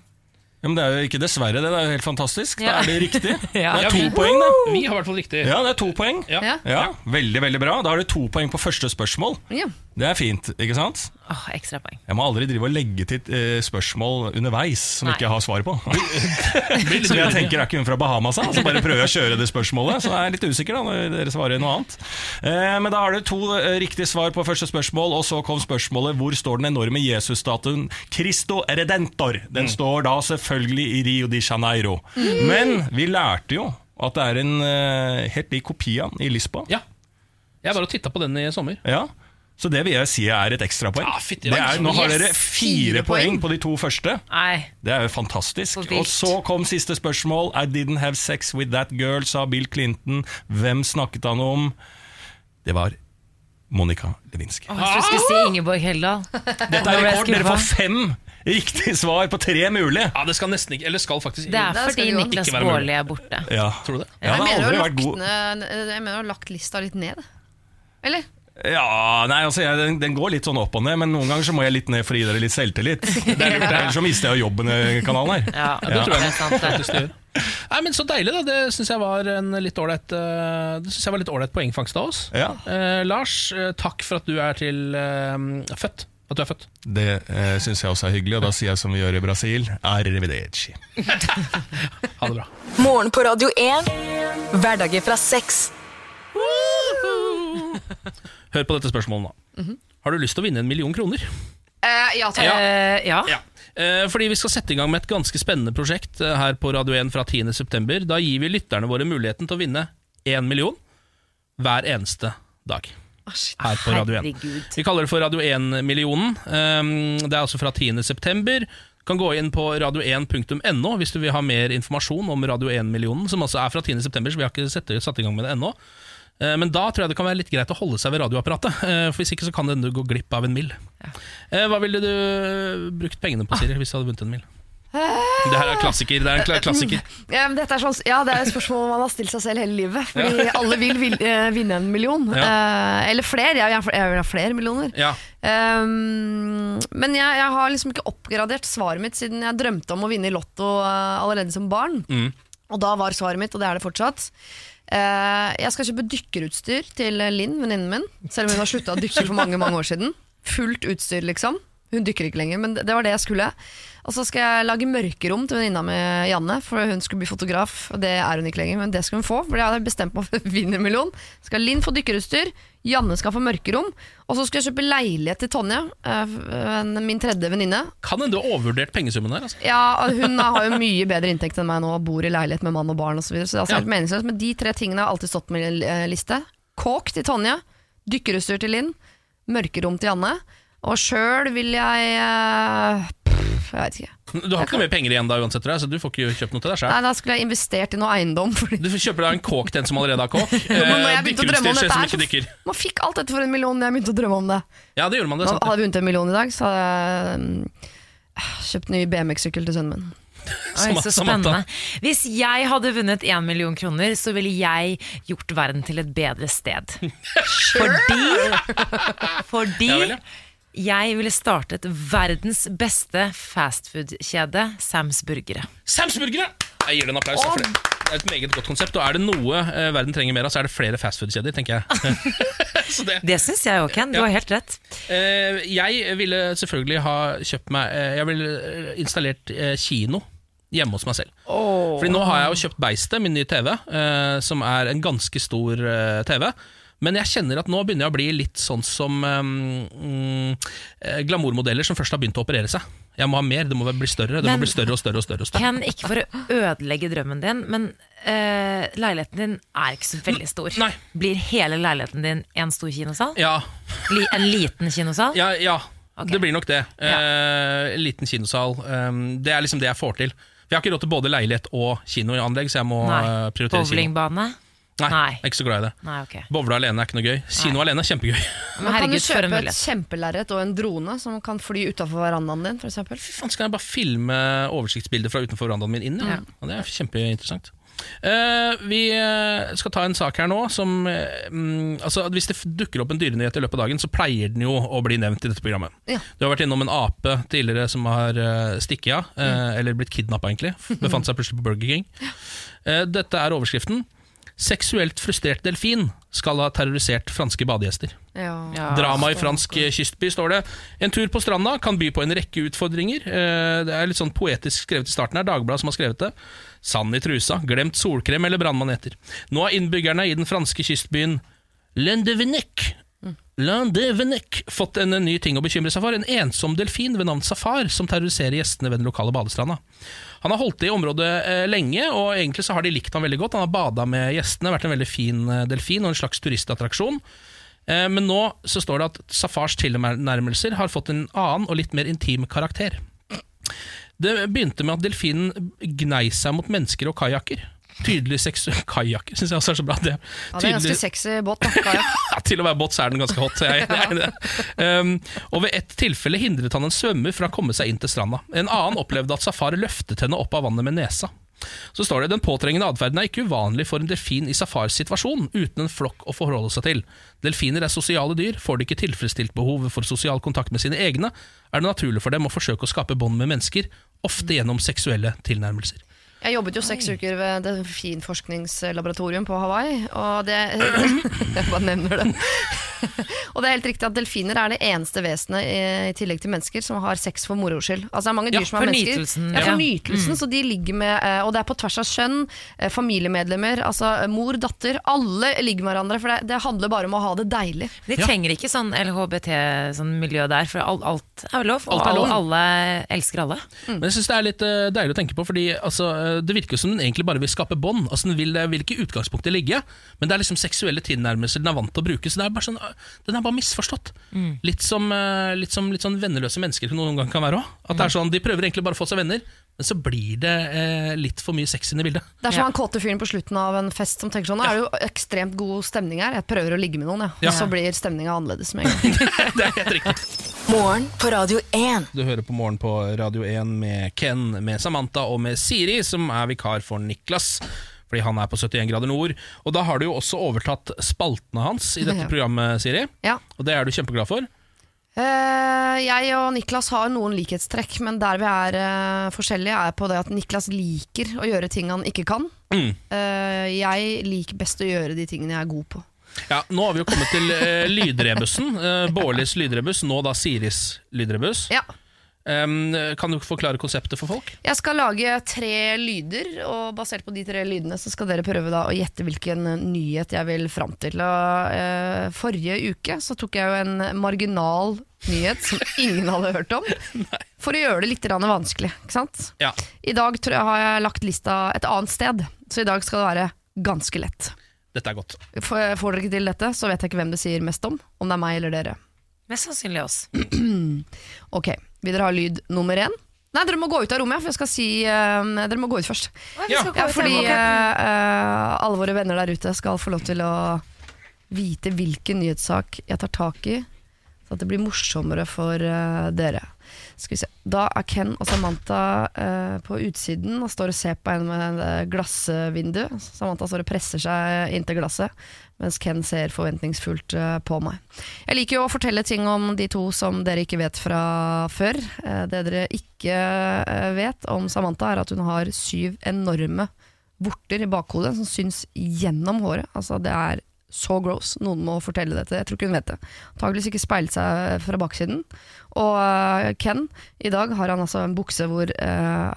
Ja, men Det er jo ikke dessverre, det. Det er jo helt fantastisk. Da er det riktig. Ja. Det er to vi- poeng, det. Vi har i hvert fall riktig. Ja, det er to poeng. Ja. Ja. Ja, Veldig, veldig bra. Da har du to poeng på første spørsmål. Ja. Det er fint, ikke sant? Åh, ekstra poeng. Jeg må aldri drive og legge til eh, spørsmål underveis som Nei. ikke jeg har svar på. som jeg tenker er ikke hun fra Bahamas, da, så bare prøver jeg å kjøre det spørsmålet. Så jeg er litt usikker da når dere svarer noe annet. Eh, men da har dere to eh, riktige svar på første spørsmål, og så kom spørsmålet hvor står den enorme Jesus-statuen Cristo Redentor? Den står da selvfølgelig i Rio de Janeiro. Men vi lærte jo at det er en eh, helt lik kopi av den i Lisboa. Ja. Jeg bare og titta på den i sommer. Ja, så det vil jeg si er et ekstrapoeng. Ja, fytti Det er- nå har Yes, dere fire poeng på de to første. Nei. Det er jo fantastisk. Og så kom siste spørsmål. I didn't have sex with that girl, sa Bill Clinton. Hvem snakket han om? Det var Monica Lewinsky. Åh, jeg skulle si Ingeborg Heldal. Dette er rekord. Dere får fem riktige svar på tre mulige. Ja, Det skal nesten ikke Eller skal faktisk Det er Det er fordi Niklas ikke. Baarli er borte. Ja. Tror du det? Ja, jeg, mener aldri å ha vært lagt, god. jeg mener å ha lagt lista litt ned. Eller? Ja, nei, altså jeg, den, den går litt sånn opp og ned, men noen ganger så må jeg litt ned for å gi dere litt selvtillit. Det er lurt, Ellers så mister jeg jo jobben i kanalen her. Ja, det tror jeg det. faktisk det gjør. Nei, men Så deilig, da. Det syns jeg var en litt ålreit uh, Det synes jeg var litt ålreit poengfangst av oss. Ja. Eh, Lars, eh, takk for at du er til eh, født. At du er født. Det eh, syns jeg også er hyggelig, og da sier jeg som vi gjør i Brasil, arrivederci. Ha det bra. Morgen på Radio 1. Hverdager fra seks. Hør på dette spørsmålet nå. Har du lyst til å vinne en million kroner? Eh, ja, takk. Eh, ja. Ja. Eh, Fordi vi skal sette i gang med et ganske spennende prosjekt eh, her på Radio 1 fra 10.9. Da gir vi lytterne våre muligheten til å vinne én million hver eneste dag. Her på Radio 1. Herregud. Vi kaller det for Radio 1-millionen. Um, Det er altså fra 10.9. Du kan gå inn på radio1.no hvis du vil ha mer informasjon om Radio 1-millionen, som altså er fra 10.9., så vi har ikke satt i gang med det ennå. Eh, Men da tror jeg det kan være litt greit å holde seg ved radioapparatet, eh, for hvis ikke så kan det hende du går glipp av en mill. Ja. Hva ville du brukt pengene på, Siri, hvis du hadde vunnet en mill? Det her er klassiker. Det er en klassiker. Ja, er sånn, ja, det er et spørsmål man har stilt seg selv hele livet. Fordi alle vil, vil eh, vinne en million. Eh, eller flere. Jeg, vil ha- flere millioner. Ja. Um, men jeg, jeg har liksom ikke oppgradert svaret mitt siden jeg drømte om å vinne i Lotto eh, allerede som barn. Mm. Og da var svaret mitt, og det er det fortsatt. Eh, jeg skal kjøpe dykkerutstyr til Linn, venninnen min. Selv om hun har slutta å dykke for mange mange år siden. Fullt utstyr, liksom. Hun dykker ikke lenger, men det var det jeg skulle. Og så skal jeg lage mørkerom til venninna mi Janne, for hun skulle bli fotograf. Og det er hun ikke lenger, men det skal hun få, for jeg hadde bestemt meg for å vinne en million. Skal Linn få dykkerutstyr, Janne skal få mørkerom, og så skal jeg kjøpe leilighet til Tonje, eh, min tredje venninne. Kan hende du har overvurdert pengesummen her. Altså. Ja, Hun har jo mye bedre inntekt enn meg nå og bor i leilighet med mann og barn. Og så, videre, så det er altså Ja. helt meningsløst Men de tre tingene har alltid stått på min eh, liste. Kåk til Tonje, dykkerutstyr til Linn, mørkerom til Janne. Og sjøl vil jeg eh, Jeg vet ikke. Du har ikke noe mer penger igjen da uansett, tror jeg, så du får ikke kjøpt noe til deg sjøl. Nei, Da skulle jeg investert i noe eiendom. Fordi Du kjøper deg en kåk til en som allerede har kåk. Men når Eh, jeg begynte å drømme om Dykkerutstyr dette her, så Man fikk alt dette for en million da jeg begynte å drømme om det. Ja, det gjorde man. det Nå sant, Hadde jeg vunnet en million i dag, så hadde jeg mm, kjøpt ny BMX-sykkel til sønnen min. Oi, så spennende. Hvis jeg hadde vunnet én million kroner, så ville jeg gjort verden til et bedre sted. Fordi Fordi Ja vel, ja. Jeg ville startet verdens beste fastfood-kjede, Sams Burgere. Sams Burgere! Jeg gir det en applaus. for det. Det er et meget godt konsept. Og er det noe eh, verden trenger mer av, så er det flere fastfood-kjeder, tenker jeg. så det, Det syns jeg òg, Ken. Du har helt rett. Eh, jeg ville selvfølgelig ha kjøpt meg eh, Jeg ville installert kino hjemme hos meg selv. Fordi nå har jeg jo kjøpt Beistet, min nye TV, som er en ganske stor TV. Men jeg kjenner at nå begynner jeg å bli litt sånn som eh, glamourmodeller som først har begynt å operere seg. Jeg må ha mer, det må bli større. Det Men- må bli større og større og større. Og større. Ken, ikke for å ødelegge drømmen din, men uh, leiligheten din er ikke så veldig stor. Nei. Blir hele leiligheten din en stor kinosal? Ja, en liten kinosal? ja, ja. Okay. det blir nok det. Eh, liten kinosal. Um, det er liksom det jeg får til. For Jeg har ikke råd til både leilighet og kinoanlegg, så jeg må Nei. prioritere prioritere kino. Bowlingbane? Nei, Nei. jeg er ikke så glad i det. Nei, ok. Bowle alene er ikke noe gøy. Kino alene er kjempegøy. Men kan herregud, for en kjøpe et mulighet. kjempelerret og en drone som kan fly utafor verandaen din, f.eks. Fy faen, skal jeg bare filme oversiktsbilder fra utenfor verandaen min inn? Ja. Ja, det er kjempeinteressant. Eh, vi eh, skal ta en sak her nå som eh, mm, altså, Hvis det f- dukker opp en dyrenyhet i løpet av dagen, så pleier den jo å bli nevnt i dette programmet. Ja. Du har vært innom en ape tidligere som har uh, stikket av, eh, eller blitt kidnappa, egentlig. Befant seg plutselig på Burger King. Eh, dette er overskriften. Seksuelt frustrert delfin skal ha terrorisert franske badegjester. Ja. Drama i fransk eh, kystby, står det. En tur på stranda kan by på en rekke utfordringer. Eh, Det er litt sånn poetisk skrevet i starten her. Dagbladet som har skrevet det. Sand i trusa, glemt solkrem eller brannmaneter. Nå har innbyggerne i den franske kystbyen Lendevenec Lendevenec fått en ny ting å bekymre seg for. En ensom delfin ved navn Safar som terroriserer gjestene ved den lokale badestranda. Han har holdt til i området eh, lenge, og egentlig så har de likt ham veldig godt. Han har bada med gjestene, vært en veldig fin eh, delfin og en slags turistattraksjon. Eh, Men nå så står det at Safars tilnærmelser har fått en annen og litt mer intim karakter. Det begynte med at delfinen gnei seg mot mennesker og kajakker. Tydelig sex... kajakk, syns jeg også er så bra. Det, Ja, det er ganske sexy båt. da, til å være båt så er den ganske hot. Jeg, jeg, jeg, um, og Ved ett tilfelle hindret han en svømmer fra å komme seg inn til stranda. En annen opplevde at safari løftet henne opp av vannet med nesa. Så står det Den påtrengende atferden er ikke uvanlig for en delfin i safaris situasjon, uten en flokk å forholde seg til. Delfiner er sosiale dyr. Får de ikke tilfredsstilt behovet for sosial kontakt med sine egne, er det naturlig for dem å forsøke å skape bånd med mennesker, ofte gjennom seksuelle tilnærmelser. Jeg jobbet jo seks uker ved delfinforskningslaboratorium på Hawaii, og det Jeg bare nevner det. og det er helt riktig at delfiner er det eneste vesenet i, i tillegg til mennesker som har sex for moro skyld. Altså det er mange dyr Ja, som er mennesker. nytelsen, Ja, for ja. nytelsen, Mm. så de ligger med eh, Og det er på tvers av kjønn, eh, familiemedlemmer, altså eh, mor, datter. Alle ligger med hverandre, for det, det handler bare om å ha det deilig. De trenger ikke sånn LHBT-miljø der, for alt, alt er lov. Og Alt er lov. alle, elsker alle. Men jeg synes det er litt deilig å tenke på, Fordi altså, det virker som den egentlig bare vil skape bånd. Altså, den vil, vil ikke i utgangspunktet ligge, men det er liksom seksuelle tilnærmelser den er vant til å bruke. Så det er bare sånn, eh, Den er bare misforstått. Mm. Litt, som, eh, litt som litt sånn venneløse mennesker noen gang kan være òg. Mm. er sånn, De prøver egentlig bare å få seg venner, men så blir det eh, litt for mye sex inn i bildet. Det er som han kåte fyren på slutten av en fest som tenker sånn Nå er det jo ekstremt god stemning her, jeg prøver å ligge med noen, ja. Ja. og så blir stemninga annerledes med en gang. det er helt riktig. Morgen på Radio 1. Du hører på Morgen på Radio 1 med Ken, med Samantha og med Siri, som er vikar for Niklas. Fordi han er på 71 grader nord. Og da har du jo også overtatt spaltene hans i dette programmet, Siri. Ja. Og det er du kjempeglad for. Eh, jeg og Niklas har noen likhetstrekk, men der vi er eh, forskjellige, er på det at Niklas liker å gjøre ting han ikke kan. Mm. Eh, jeg liker best å gjøre de tingene jeg er god på. Ja, Nå har vi jo kommet til eh, lydrebussen. Eh, Bårlis lydrebuss, nå da Siris lydrebuss. Ja. Em, kan du forklare konseptet for folk? Jeg skal lage tre lyder, og basert på de tre lydene så skal dere prøve da å gjette hvilken eh, nyhet jeg vil fram til. Og, eh, forrige uke så tok jeg jo en marginal nyhet som ingen hadde hørt om, for å gjøre det litt grann vanskelig. Ikke sant? Ja. I dag tror jeg har jeg lagt lista et annet sted, så i dag skal det være ganske lett. Dette er godt. Får, får dere ikke til dette, så vet jeg ikke hvem det sier mest om. Om det er meg eller dere. Mest sannsynlig oss. Ok, Vil dere ha lyd nummer én? Nei, dere må gå ut av rommet, for jeg skal si eh, Dere må gå ut først. Vi skal gå Ja, ut, fordi eh, eh, alle våre venner der ute skal få lov til å vite hvilken nyhetssak jeg tar tak i, så at det blir morsommere for eh, dere. Skal vi se. Da er Ken og Samantha eh, på utsiden og står og ser på en med et glassvindu. Samantha står og presser seg inntil glasset, mens Ken ser forventningsfullt eh, på meg. Jeg liker jo å fortelle ting om de to som dere ikke vet fra før. Eh, det dere ikke eh, vet om Samantha, er at hun har syv enorme vorter i bakhodet som syns gjennom håret. Altså, det er så gross. Noen må fortelle dette. Jeg tror ikke hun vet det. Antakeligvis ikke speilet seg fra baksiden. Og eh, Ken, i dag har han altså en bukse hvor eh,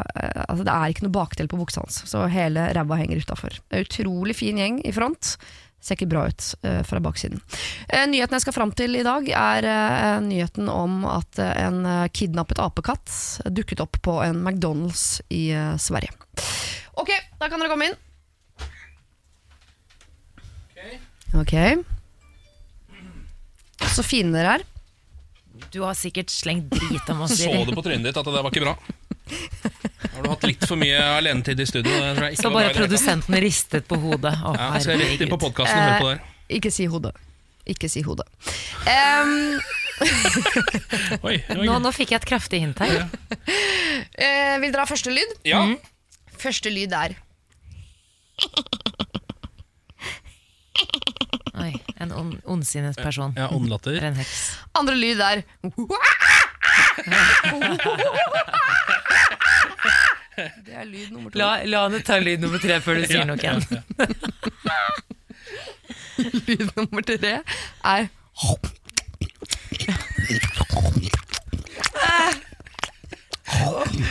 altså Det er ikke noe bakdel på buksa hans, så hele ræva henger utafor. Utrolig fin gjeng i front. Ser ikke bra ut eh, fra baksiden. Eh, nyheten jeg skal fram til i dag, er eh, nyheten om at eh, en kidnappet apekatt dukket opp på en McDonald's i Sverige. Ok, da kan dere komme inn. Ok. Så fine dere er. Du har sikkert slengt drit om oss. Så Siri. du på trynet ditt at det der var ikke bra? Har du hatt litt for mye alenetid i studio? Det tror jeg ikke Så var bra bare det hele tatt. produsenten ristet på hodet. Å, Ja, jeg skal rett inn på herregud. podkasten og høre på det her. Eh, ikke si hodet. Ikke si hodet. Em, Oi, oi. Nå, nå fikk jeg et kraftig hint her. eh, vil dere ha første lyd? Ja. Første lyd er Oi, en on, ondsinnet person. Ja, ondlatter. En heks. Andre lyd er Det er lyd nummer to. La, la henne ta lyd nummer tre før du sier noe. igjen. Lyd nummer tre er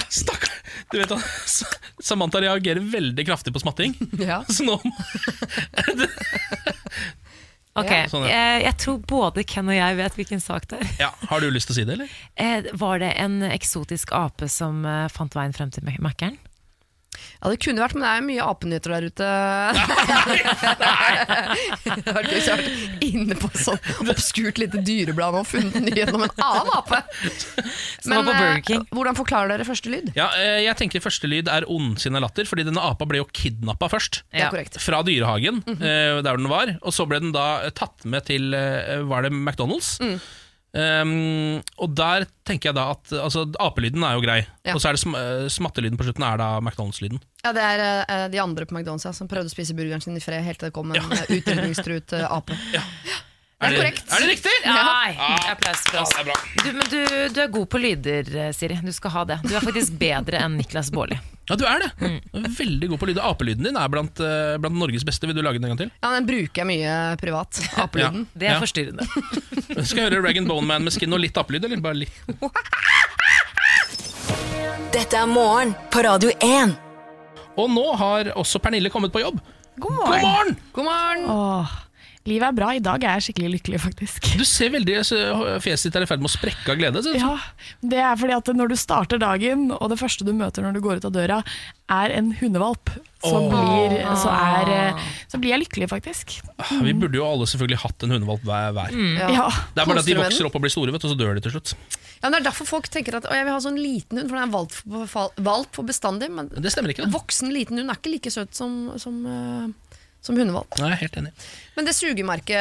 Stakkar. Du vet at Samantha reagerer veldig kraftig på smatting. Ja. Så nå Ok, Ja. Sånn, ja. jeg, jeg tror både Ken og jeg vet hvilken sak det er. ja, Har du lyst til å si det, eller? Eh, var det en eksotisk ape som eh, fant veien frem til Mækkern? Ja, det kunne vært, men det er mye apenyheter der ute. Jeg har ikke vært inne på sånn obskurt lite dyreblad og funnet nyheten om en annen ape. Men på eh, King. hvordan forklarer dere første lyd? Ja, eh, jeg tenker Første lyd er ondsinna latter, fordi denne apa ble jo kidnappa først. Det er. Fra dyrehagen, eh, der den var. Og så ble den da tatt med til Var det McDonald's? Um, og der tenker jeg da at altså, Apelyden er jo grei, Ja. og så er det sm eh, smattelyden på slutten er da McDonald's-lyden. Ja, Det er uh, de andre på McDonald's ja, som prøvde å spise burgeren sin i fred helt til det kom en ja. utrydningstruet uh, ape. Er det korrekt. Er det riktig? Nei, Ah, applaus for oss. det er bra. Du, men du, du er god på lyder, Siri. Du skal ha det. Du er faktisk bedre enn Niklas Baarli. Ja, du er det. Er Veldig god på lyd. Apelyden din er blant, eh, blant Norges beste. Vil du lage den en gang til? Ja, Den bruker jeg mye privat. Apelyden. Det er Ja. forstyrrende. Skal jeg høre Rag Bone Man med skin og litt apelyd, eller bare litt? Dette er morgen på Radio 1. Og nå har også Pernille kommet på jobb. God God morgen! God morgen! Åh, livet er bra. I dag er jeg skikkelig lykkelig, faktisk. Du ser veldig så Fjeset ditt er i ferd med å sprekke av glede. Ja, det er fordi at når du starter dagen, og det første du møter når du går ut av døra, er en hundevalp, så, oh. blir, så, er, så blir jeg lykkelig, faktisk. Mm. Vi burde jo alle selvfølgelig hatt en hundevalp hver. hver. Mm. Ja. Det er bare at de vokser opp og blir store, vet du, og så dør de til slutt. Ja, men Det er derfor folk tenker at å, jeg vil ha sånn liten hund, for den er valp for, valp for bestandig. Men Men det stemmer ikke. det. voksen liten hund er ikke like søt som, som, eh, som hundevalp. Nei, jeg er helt enig. Men det sugemerket.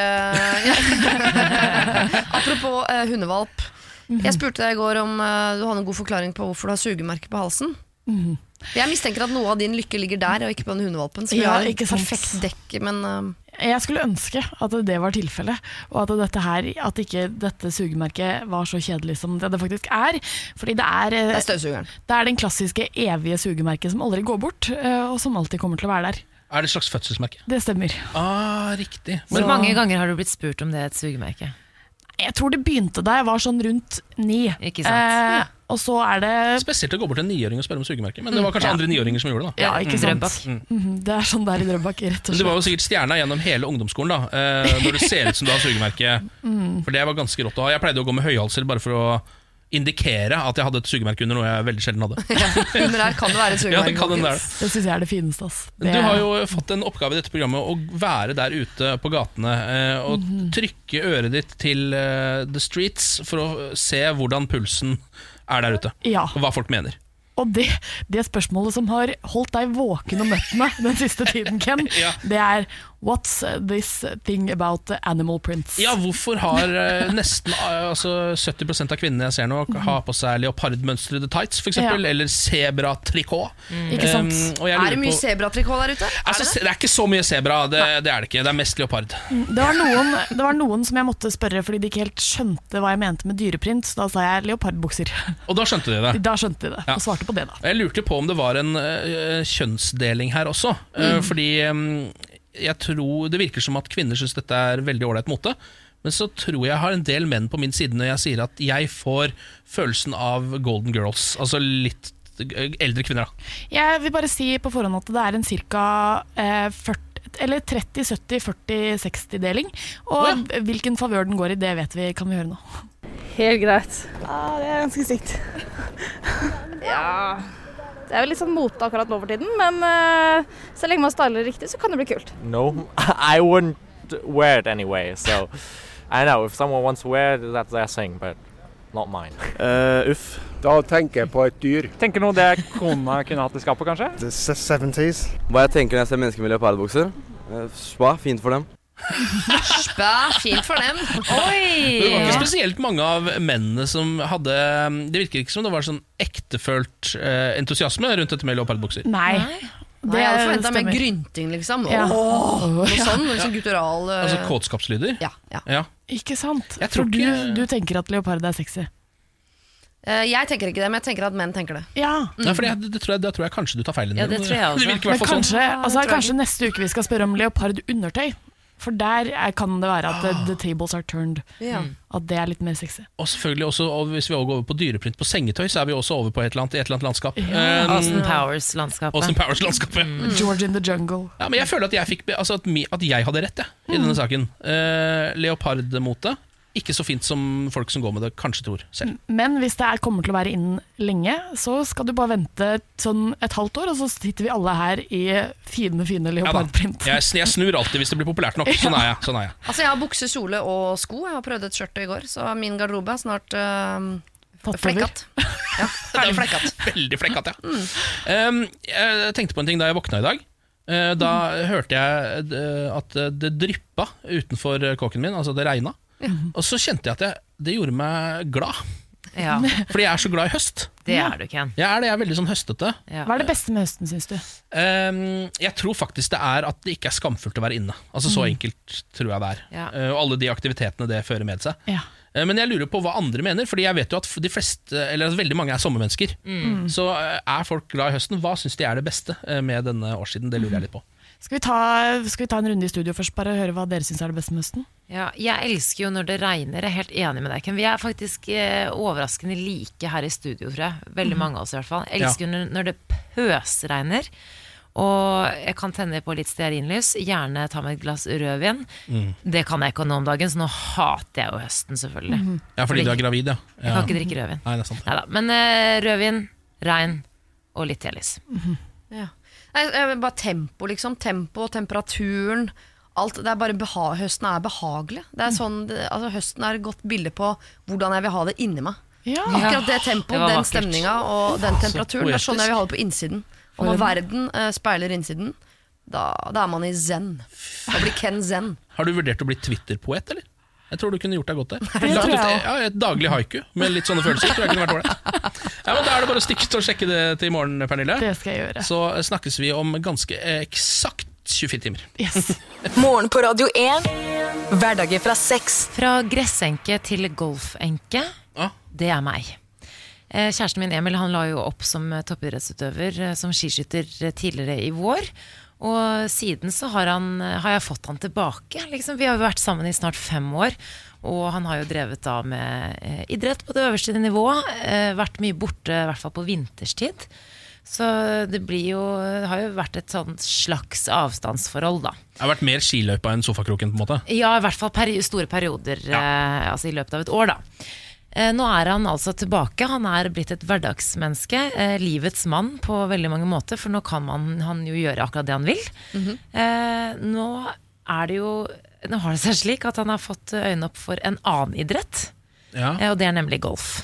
Apropos eh, hundevalp. Jeg spurte deg i går om eh, du hadde en god forklaring på hvorfor du har sugemerke på halsen. Mhm. Jeg mistenker at noe av din lykke ligger der, og ikke på den hundevalpen. Som Ja, har ikke perfekt dekk, men eh, Jeg skulle ønske at det var tilfellet, og at, dette her, at ikke dette sugemerket var så kjedelig som det det faktisk er. Fordi det er, eh, det er støvsugeren. det er den klassiske evige sugemerket som aldri går bort, eh, og som alltid kommer til å være der. Er det et slags fødselsmerke? Det stemmer. Ah, riktig. Hvor Så- mange ganger har du blitt spurt om det er et sugemerke? Jeg tror det begynte da jeg var sånn rundt ni. Ikke sant? Eh, og så er det Spesielt å gå bort til en niåring og spørre om sugemerke, men det var kanskje Ja. andre niåringer som gjorde det. da Ja, ikke sant? Mm. Mhm, Det er sånn det er i Drøbak, rett og Men Du var jo sikkert stjerna gjennom hele ungdomsskolen da eh, når du ser ut som du har sugemerke. Mm. For det var ganske rått å ha. Jeg pleide å gå med høyhalser bare for å indikere at jeg hadde et sugemerke under noe jeg veldig sjelden hadde. Under der kan det være et Ja, det kan den der. Det syns jeg er det fineste. Ass. Det, Du har jo fått en oppgave i dette programmet å være der ute på gatene eh, og -hmm. trykke øret ditt til eh, the streets for å se hvordan pulsen er der ute, Ja. og hva folk mener. Og det, det spørsmålet som har holdt deg våken om nettene den siste tiden, Ken, Ja. det er What's this thing about animal prints? Ja, hvorfor har eh, nesten eh, altså 70 av kvinnene jeg ser nå, har på seg leopardmønstrede tights, f.eks., Ja. eller sebratrikot. Ikke sant? Um, Er det mye sebratrikot der ute? Altså, er det? det er ikke så mye sebra, det, det er det ikke. Det er mest leopard. Det var, noen, det var noen som jeg måtte spørre fordi de ikke helt skjønte hva jeg mente med dyreprint. Så da sa jeg leopardbukser. Og da skjønte de det. Da skjønte de det, Ja. og svarte på det, da. Jeg lurte på om det var en uh, kjønnsdeling her også. eh, fordi eh, jeg tror Det virker som at kvinner syns dette er veldig ålreit mote. Men så tror jeg jeg har en del menn på min side når jeg sier at jeg får følelsen av Golden Girls. Altså litt eh, eldre kvinner, da. Jeg vil bare si på forhånd at det er en ca. Eh, 40 eller 30-70-40-60-deling. Og hvilken favør den går i, det vet vi, kan vi høre nå. Helt greit. Ja, det er ganske stygt. ja Det er vel litt sånn mote akkurat nå for tiden, men eh, så lenge man styler riktig, så kan det bli kult. No, I wouldn't wear it anyway. So I know if someone wants to wear it, that's their thing, but not mine. uff. Da tenker jeg på et dyr. Tenker noe det kona kunne hatt i skapet, kanskje? The 70s. Hva jeg tenker når jeg ser mennesker med leopardbukser? Eh, Spa, fint for dem. Spæ, fint for dem. Det var ikke spesielt mange av mennene som hadde Det virker ikke som det var sånn ektefølt eh, entusiasme rundt dette med leopardbukser. Nei. Nei, jeg hadde forventa mer grynting, liksom. Ja. Åh, noe Ja. sånn, noe sånn guttural uh... Altså kåtskapslyder? Ja, ja. Ja. Ikke sant? Jeg tror For du, ikke- du tenker at leopard er sexy? Eh, Jeg tenker ikke det, men jeg tenker at menn tenker det. Ja. Nei, for det, det, tror jeg, det tror jeg kanskje du tar feil. Ja, det tror jeg også. Det virker Men kanskje, sånn. altså, jeg kanskje neste uke vi skal spørre om leopardundertøy. For der er, kan det være at the, the tables are turned. Ja. At det er litt mer sexy. Og selvfølgelig også, og hvis vi også går over på dyreprint på sengetøy, så er vi også over på et eller annet, et eller annet landskap. Ja. Um, Austin Powers-landskapet. Austin Powers-landskapet. Mm. George in the jungle. Ja, men jeg føler at jeg, fikk, altså at, at jeg hadde rett jeg, i denne saken. Uh, Leopardmote. Ikke så fint som folk som går med det, kanskje tror selv. Men hvis det er, kommer til å være inn lenge, så skal du bare vente sånn et halvt år, og så sitter vi alle her i fine, fine Ja, jeg, jeg snur alltid hvis det blir populært nok. Sånn er jeg. Sånn er jeg. Altså, jeg har bukse, kjole og sko. Jeg har prøvd et skjørt i går, så min garderobe er snart uh, flekkat. Ja, veldig flekkat. Veldig flekkat, ja. Um, jeg tenkte på en ting da jeg våkna i dag. Uh, da hørte jeg eh, at det dryppa utenfor kåken min, altså det regna. Og så kjente jeg at jeg, det gjorde meg glad. Ja. Fordi jeg er så glad i høst. Det er du, Ken. Jeg er det, jeg er veldig sånn høstete. Hva er det beste med høsten, syns du? Um, jeg tror faktisk det er at det ikke er skamfullt å være inne. Altså Så Mm. enkelt tror jeg det er. Ja. Uh, og alle de aktivitetene det fører med seg. Ja. Uh, Men jeg lurer på hva andre mener, Fordi jeg vet jo at de fleste Eller at veldig mange er sommermennesker. Mm. Så uh, er folk glad i høsten? Hva syns de er det beste med denne årstiden? Det lurer jeg litt på. Skal vi, ta, skal vi ta en runde i studio først, bare høre hva dere syns er det beste med høsten? Ja, jeg elsker jo når det regner. Jeg er helt enig med deg, Ken. Vi er faktisk eh, overraskende like her i studio, tror jeg. Veldig Mhm. mange av oss i hvert fall. Jeg elsker Ja. når, når det pøsregner. Og jeg kan tenne på litt stearinlys, gjerne ta med et glass rødvin. Mm. Det kan jeg ikke nå om dagen, så nå hater jeg jo høsten, selvfølgelig. Mhm. Ja, fordi du er gravid, ja. Jeg ja. kan ikke drikke rødvin. Nei, det er sant. Neida. Men eh, rødvin, regn og litt telis. Ja. Nei, bare tempo, liksom. Tempo, og temperaturen. Alt, det er bare beha høsten er behagelig. Det er sånn, det, altså, høsten er et godt bilde på hvordan jeg vil ha det inni meg. Akkurat det tempoet, den stemninga og den temperaturen. Det er sånn jeg vil ha det på innsiden. Og når verden uh, speiler innsiden, da, da er man i zen. Da blir Ken zen. Har du vurdert å bli Twitter-poet, eller? Jeg tror du kunne gjort deg godt der. det Lagt ut ja, et daglig haiku med litt sånne følelser. Tror jeg kunne vært ålreit. Ja, men Da er det bare å stikke til å sjekke det til i morgen, Pernille. Det skal jeg gjøre. Så snakkes vi om ganske eksakt 24 timer. Morgen på Radio 1. Hverdager fra seks. Fra gressenke til golfenke, det er meg. Eh, Kjæresten min Emil han la jo opp som eh, toppidrettsutøver, eh, som skiskytter tidligere i vår. Og siden så har, han, har jeg fått han tilbake. Liksom. Vi har jo vært sammen i snart fem år. Og han har jo drevet da med idrett på det øverste nivå. Eh, vært mye borte, i hvert fall på vinterstid. Så det blir jo, det har jo vært et sånt slags avstandsforhold, da. Det har vært mer skiløypa enn sofakroken, på en måte. Ja, i hvert fall peri store perioder eh, altså i løpet av et år, da. Eh, nå er han altså tilbake. Han er blitt et hverdagsmenneske. Eh, livets mann på veldig mange måter, for nå kan man, han jo gjøre akkurat det han vil. eh, nå er det jo Nå har det seg slik at han har fått øynene opp for en annen idrett, Ja. eh, og det er nemlig golf.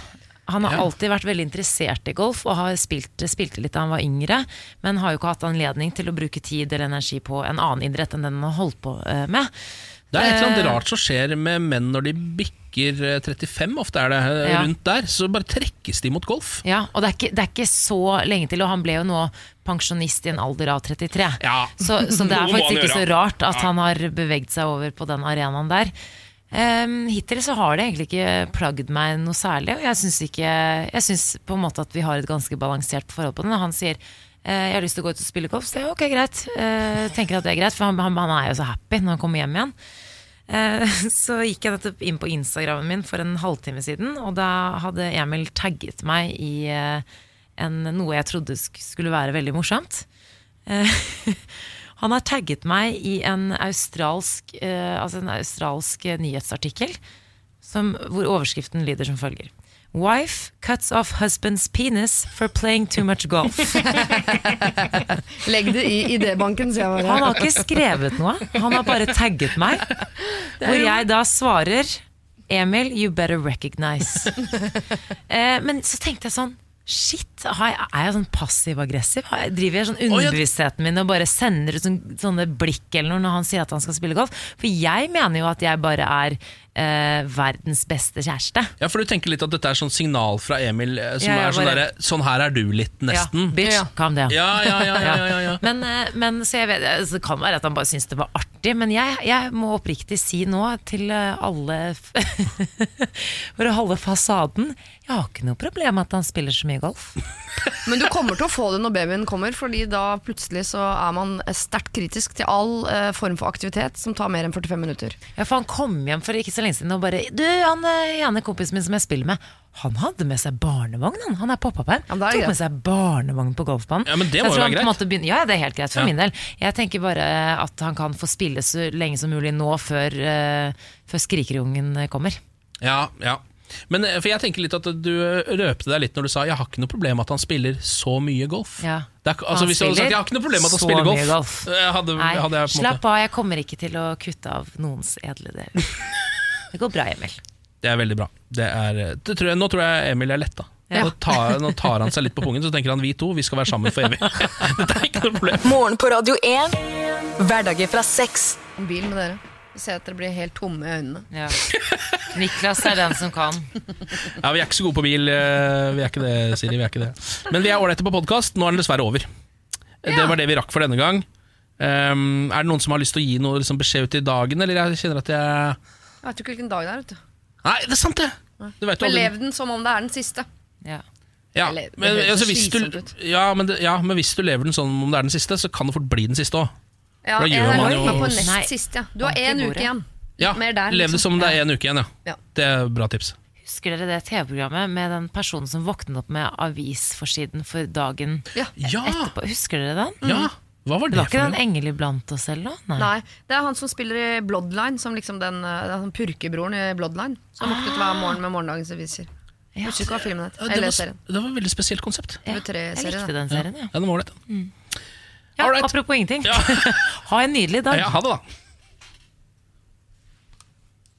Han har Ja. alltid vært veldig interessert i golf og har spilt, spilte litt da han var yngre, men har jo ikke hatt anledning til å bruke tid eller energi på en annen idrett enn den han har holdt på eh, med. Det er et eller annet Eh, rart som skjer med menn når de bikker eh, 35, ofte er det eh, Ja. rundt der. Så bare trekkes de mot golf. Ja, og det er, ikke, det er ikke så lenge til, og han ble jo nå pensjonist i en alder av 33. Så, så det er faktisk ikke så rart at Ja. han har beveget seg over på den arenaen der. Um, hittil så har det egentlig ikke plagd meg noe særlig, og jeg syns på en måte at vi har et ganske balansert forhold på det. Når han sier uh, jeg har lyst til å gå ut og spille golf, så jeg ok, greit. Uh, tenker at det er greit, for han, han, han er jo så happy når han kommer hjem igjen. Eh, Så gikk jeg nettopp inn på Instagrammen min for en halvtime siden, og da hadde Emil tagget meg i en, noe jeg trodde skulle være veldig morsomt. Han har tagget meg i en australsk, eh, altså en australsk nyhetsartikkel som, hvor overskriften lyder som følger. Wife cuts off husband's penis for playing too much golf. Legg det i idébanken, sier jeg bare. Han har ikke skrevet noe, han har bare tagget meg. Hvor jeg da svarer Emil, you better recognize. eh, men så tenkte jeg sånn Shit, jeg, er jeg sånn passiv-aggressiv? Driver jeg sånn underbevisstheten min og bare sender ut sånn, sånne blikk eller noe når han sier at han skal spille golf? For jeg mener jo at jeg bare er eh, verdens beste kjæreste. Ja, for du tenker litt at dette er sånn signal fra Emil eh, som Ja, er sånn derre Sånn her er du litt, nesten. Ja, bitch, calm down. Ja, ja, ja, ja. Men, eh, men så jeg vet, altså, det kan være at han bare syns det var artig, men jeg, jeg må oppriktig si nå til eh, alle For å holde fasaden Jeg har ikke noe problem med at han spiller så mye golf. Men du kommer til å få det når babyen kommer, Fordi da plutselig så er man sterkt kritisk til all eh, form for aktivitet som tar mer enn 45 minutter. Ja, for han kom hjem for ikke så lenge siden og bare Du, han eh, ene kompisen min som jeg spiller med, han hadde med seg barnevogn, han. Han er da er Tok med seg barnevogn på golfbanen. Ja, men det må jo være greit. måte begynner- Ja, det er helt greit for Ja. min del. Jeg tenker bare at han kan få spille så lenge som mulig nå før, uh, før skrikerungen kommer. Ja, ja. Men eh, for jeg tenker litt at du røpte deg litt når du sa Jeg har ikke noe problem med at han spiller så mye golf. Ja. Det er, altså, Han hvis du hadde sagt Jeg har ikke noe problem med at han spiller golf, golf. eh, Hadde, Nei, hadde jeg på slapp måte av, jeg kommer ikke til å kutte av noens edle del. Det går bra, Emil. Det er veldig bra. Det er, det tror jeg, nå tror jeg Emil er letta. Ja. Nå, tar, nå tar han seg litt på pungen, så tenker han vi to vi skal være sammen for evig. Dette er ikke noe problem. Morgen på Radio 1. Hverdager fra sex. En bil med dere. Vi ser at dere blir helt tomme i øynene. Ja. Niklas er den som kan. Ja, Vi er ikke så gode på bil, eh, vi er ikke det, Siri. Vi er ikke det. Men vi er ålreite på podkast. Nå er den dessverre over. Det var det vi rakk for denne gang. Um, er det noen som har lyst til å gi noe liksom, beskjed ut i dagen, eller jeg kjenner at jeg Jeg vet jo ikke hvilken dag det er. vet du Nei, det er sant, det! Du vet jo Men lev den som om det er den siste. Ja. Ja, Eller, men, altså, hvis du, ja, men det, ja, men hvis du lever den sånn om det er den siste, så kan det fort bli den siste òg. Ja, jeg jo- på nest siste. Du har én uke igjen. Ja, Mer der, lev det liksom. som det er en uke igjen, ja. Ja. Det er bra tips. Husker dere det TV-programmet med den personen som våknet opp med avisforsiden for dagen Ja. etterpå? Husker dere den? Ja, hva var Det det, var for ikke den noe? engel iblant oss selv, noe? Nei, det er han som spiller i Bloodline, som liksom den, eh, det er han purkebroren i Bloodline. Som våknet hver morgen med morgendagens aviser. Ja. husker ikke hva filmen het. Ja, det, Eller var, serien. det var et veldig spesielt konsept. Ja, TV3-serie, jeg likte den serien, ja. Ja, den var ålreit. ja apropos ingenting. ha en nydelig dag. Ja, ha det, da.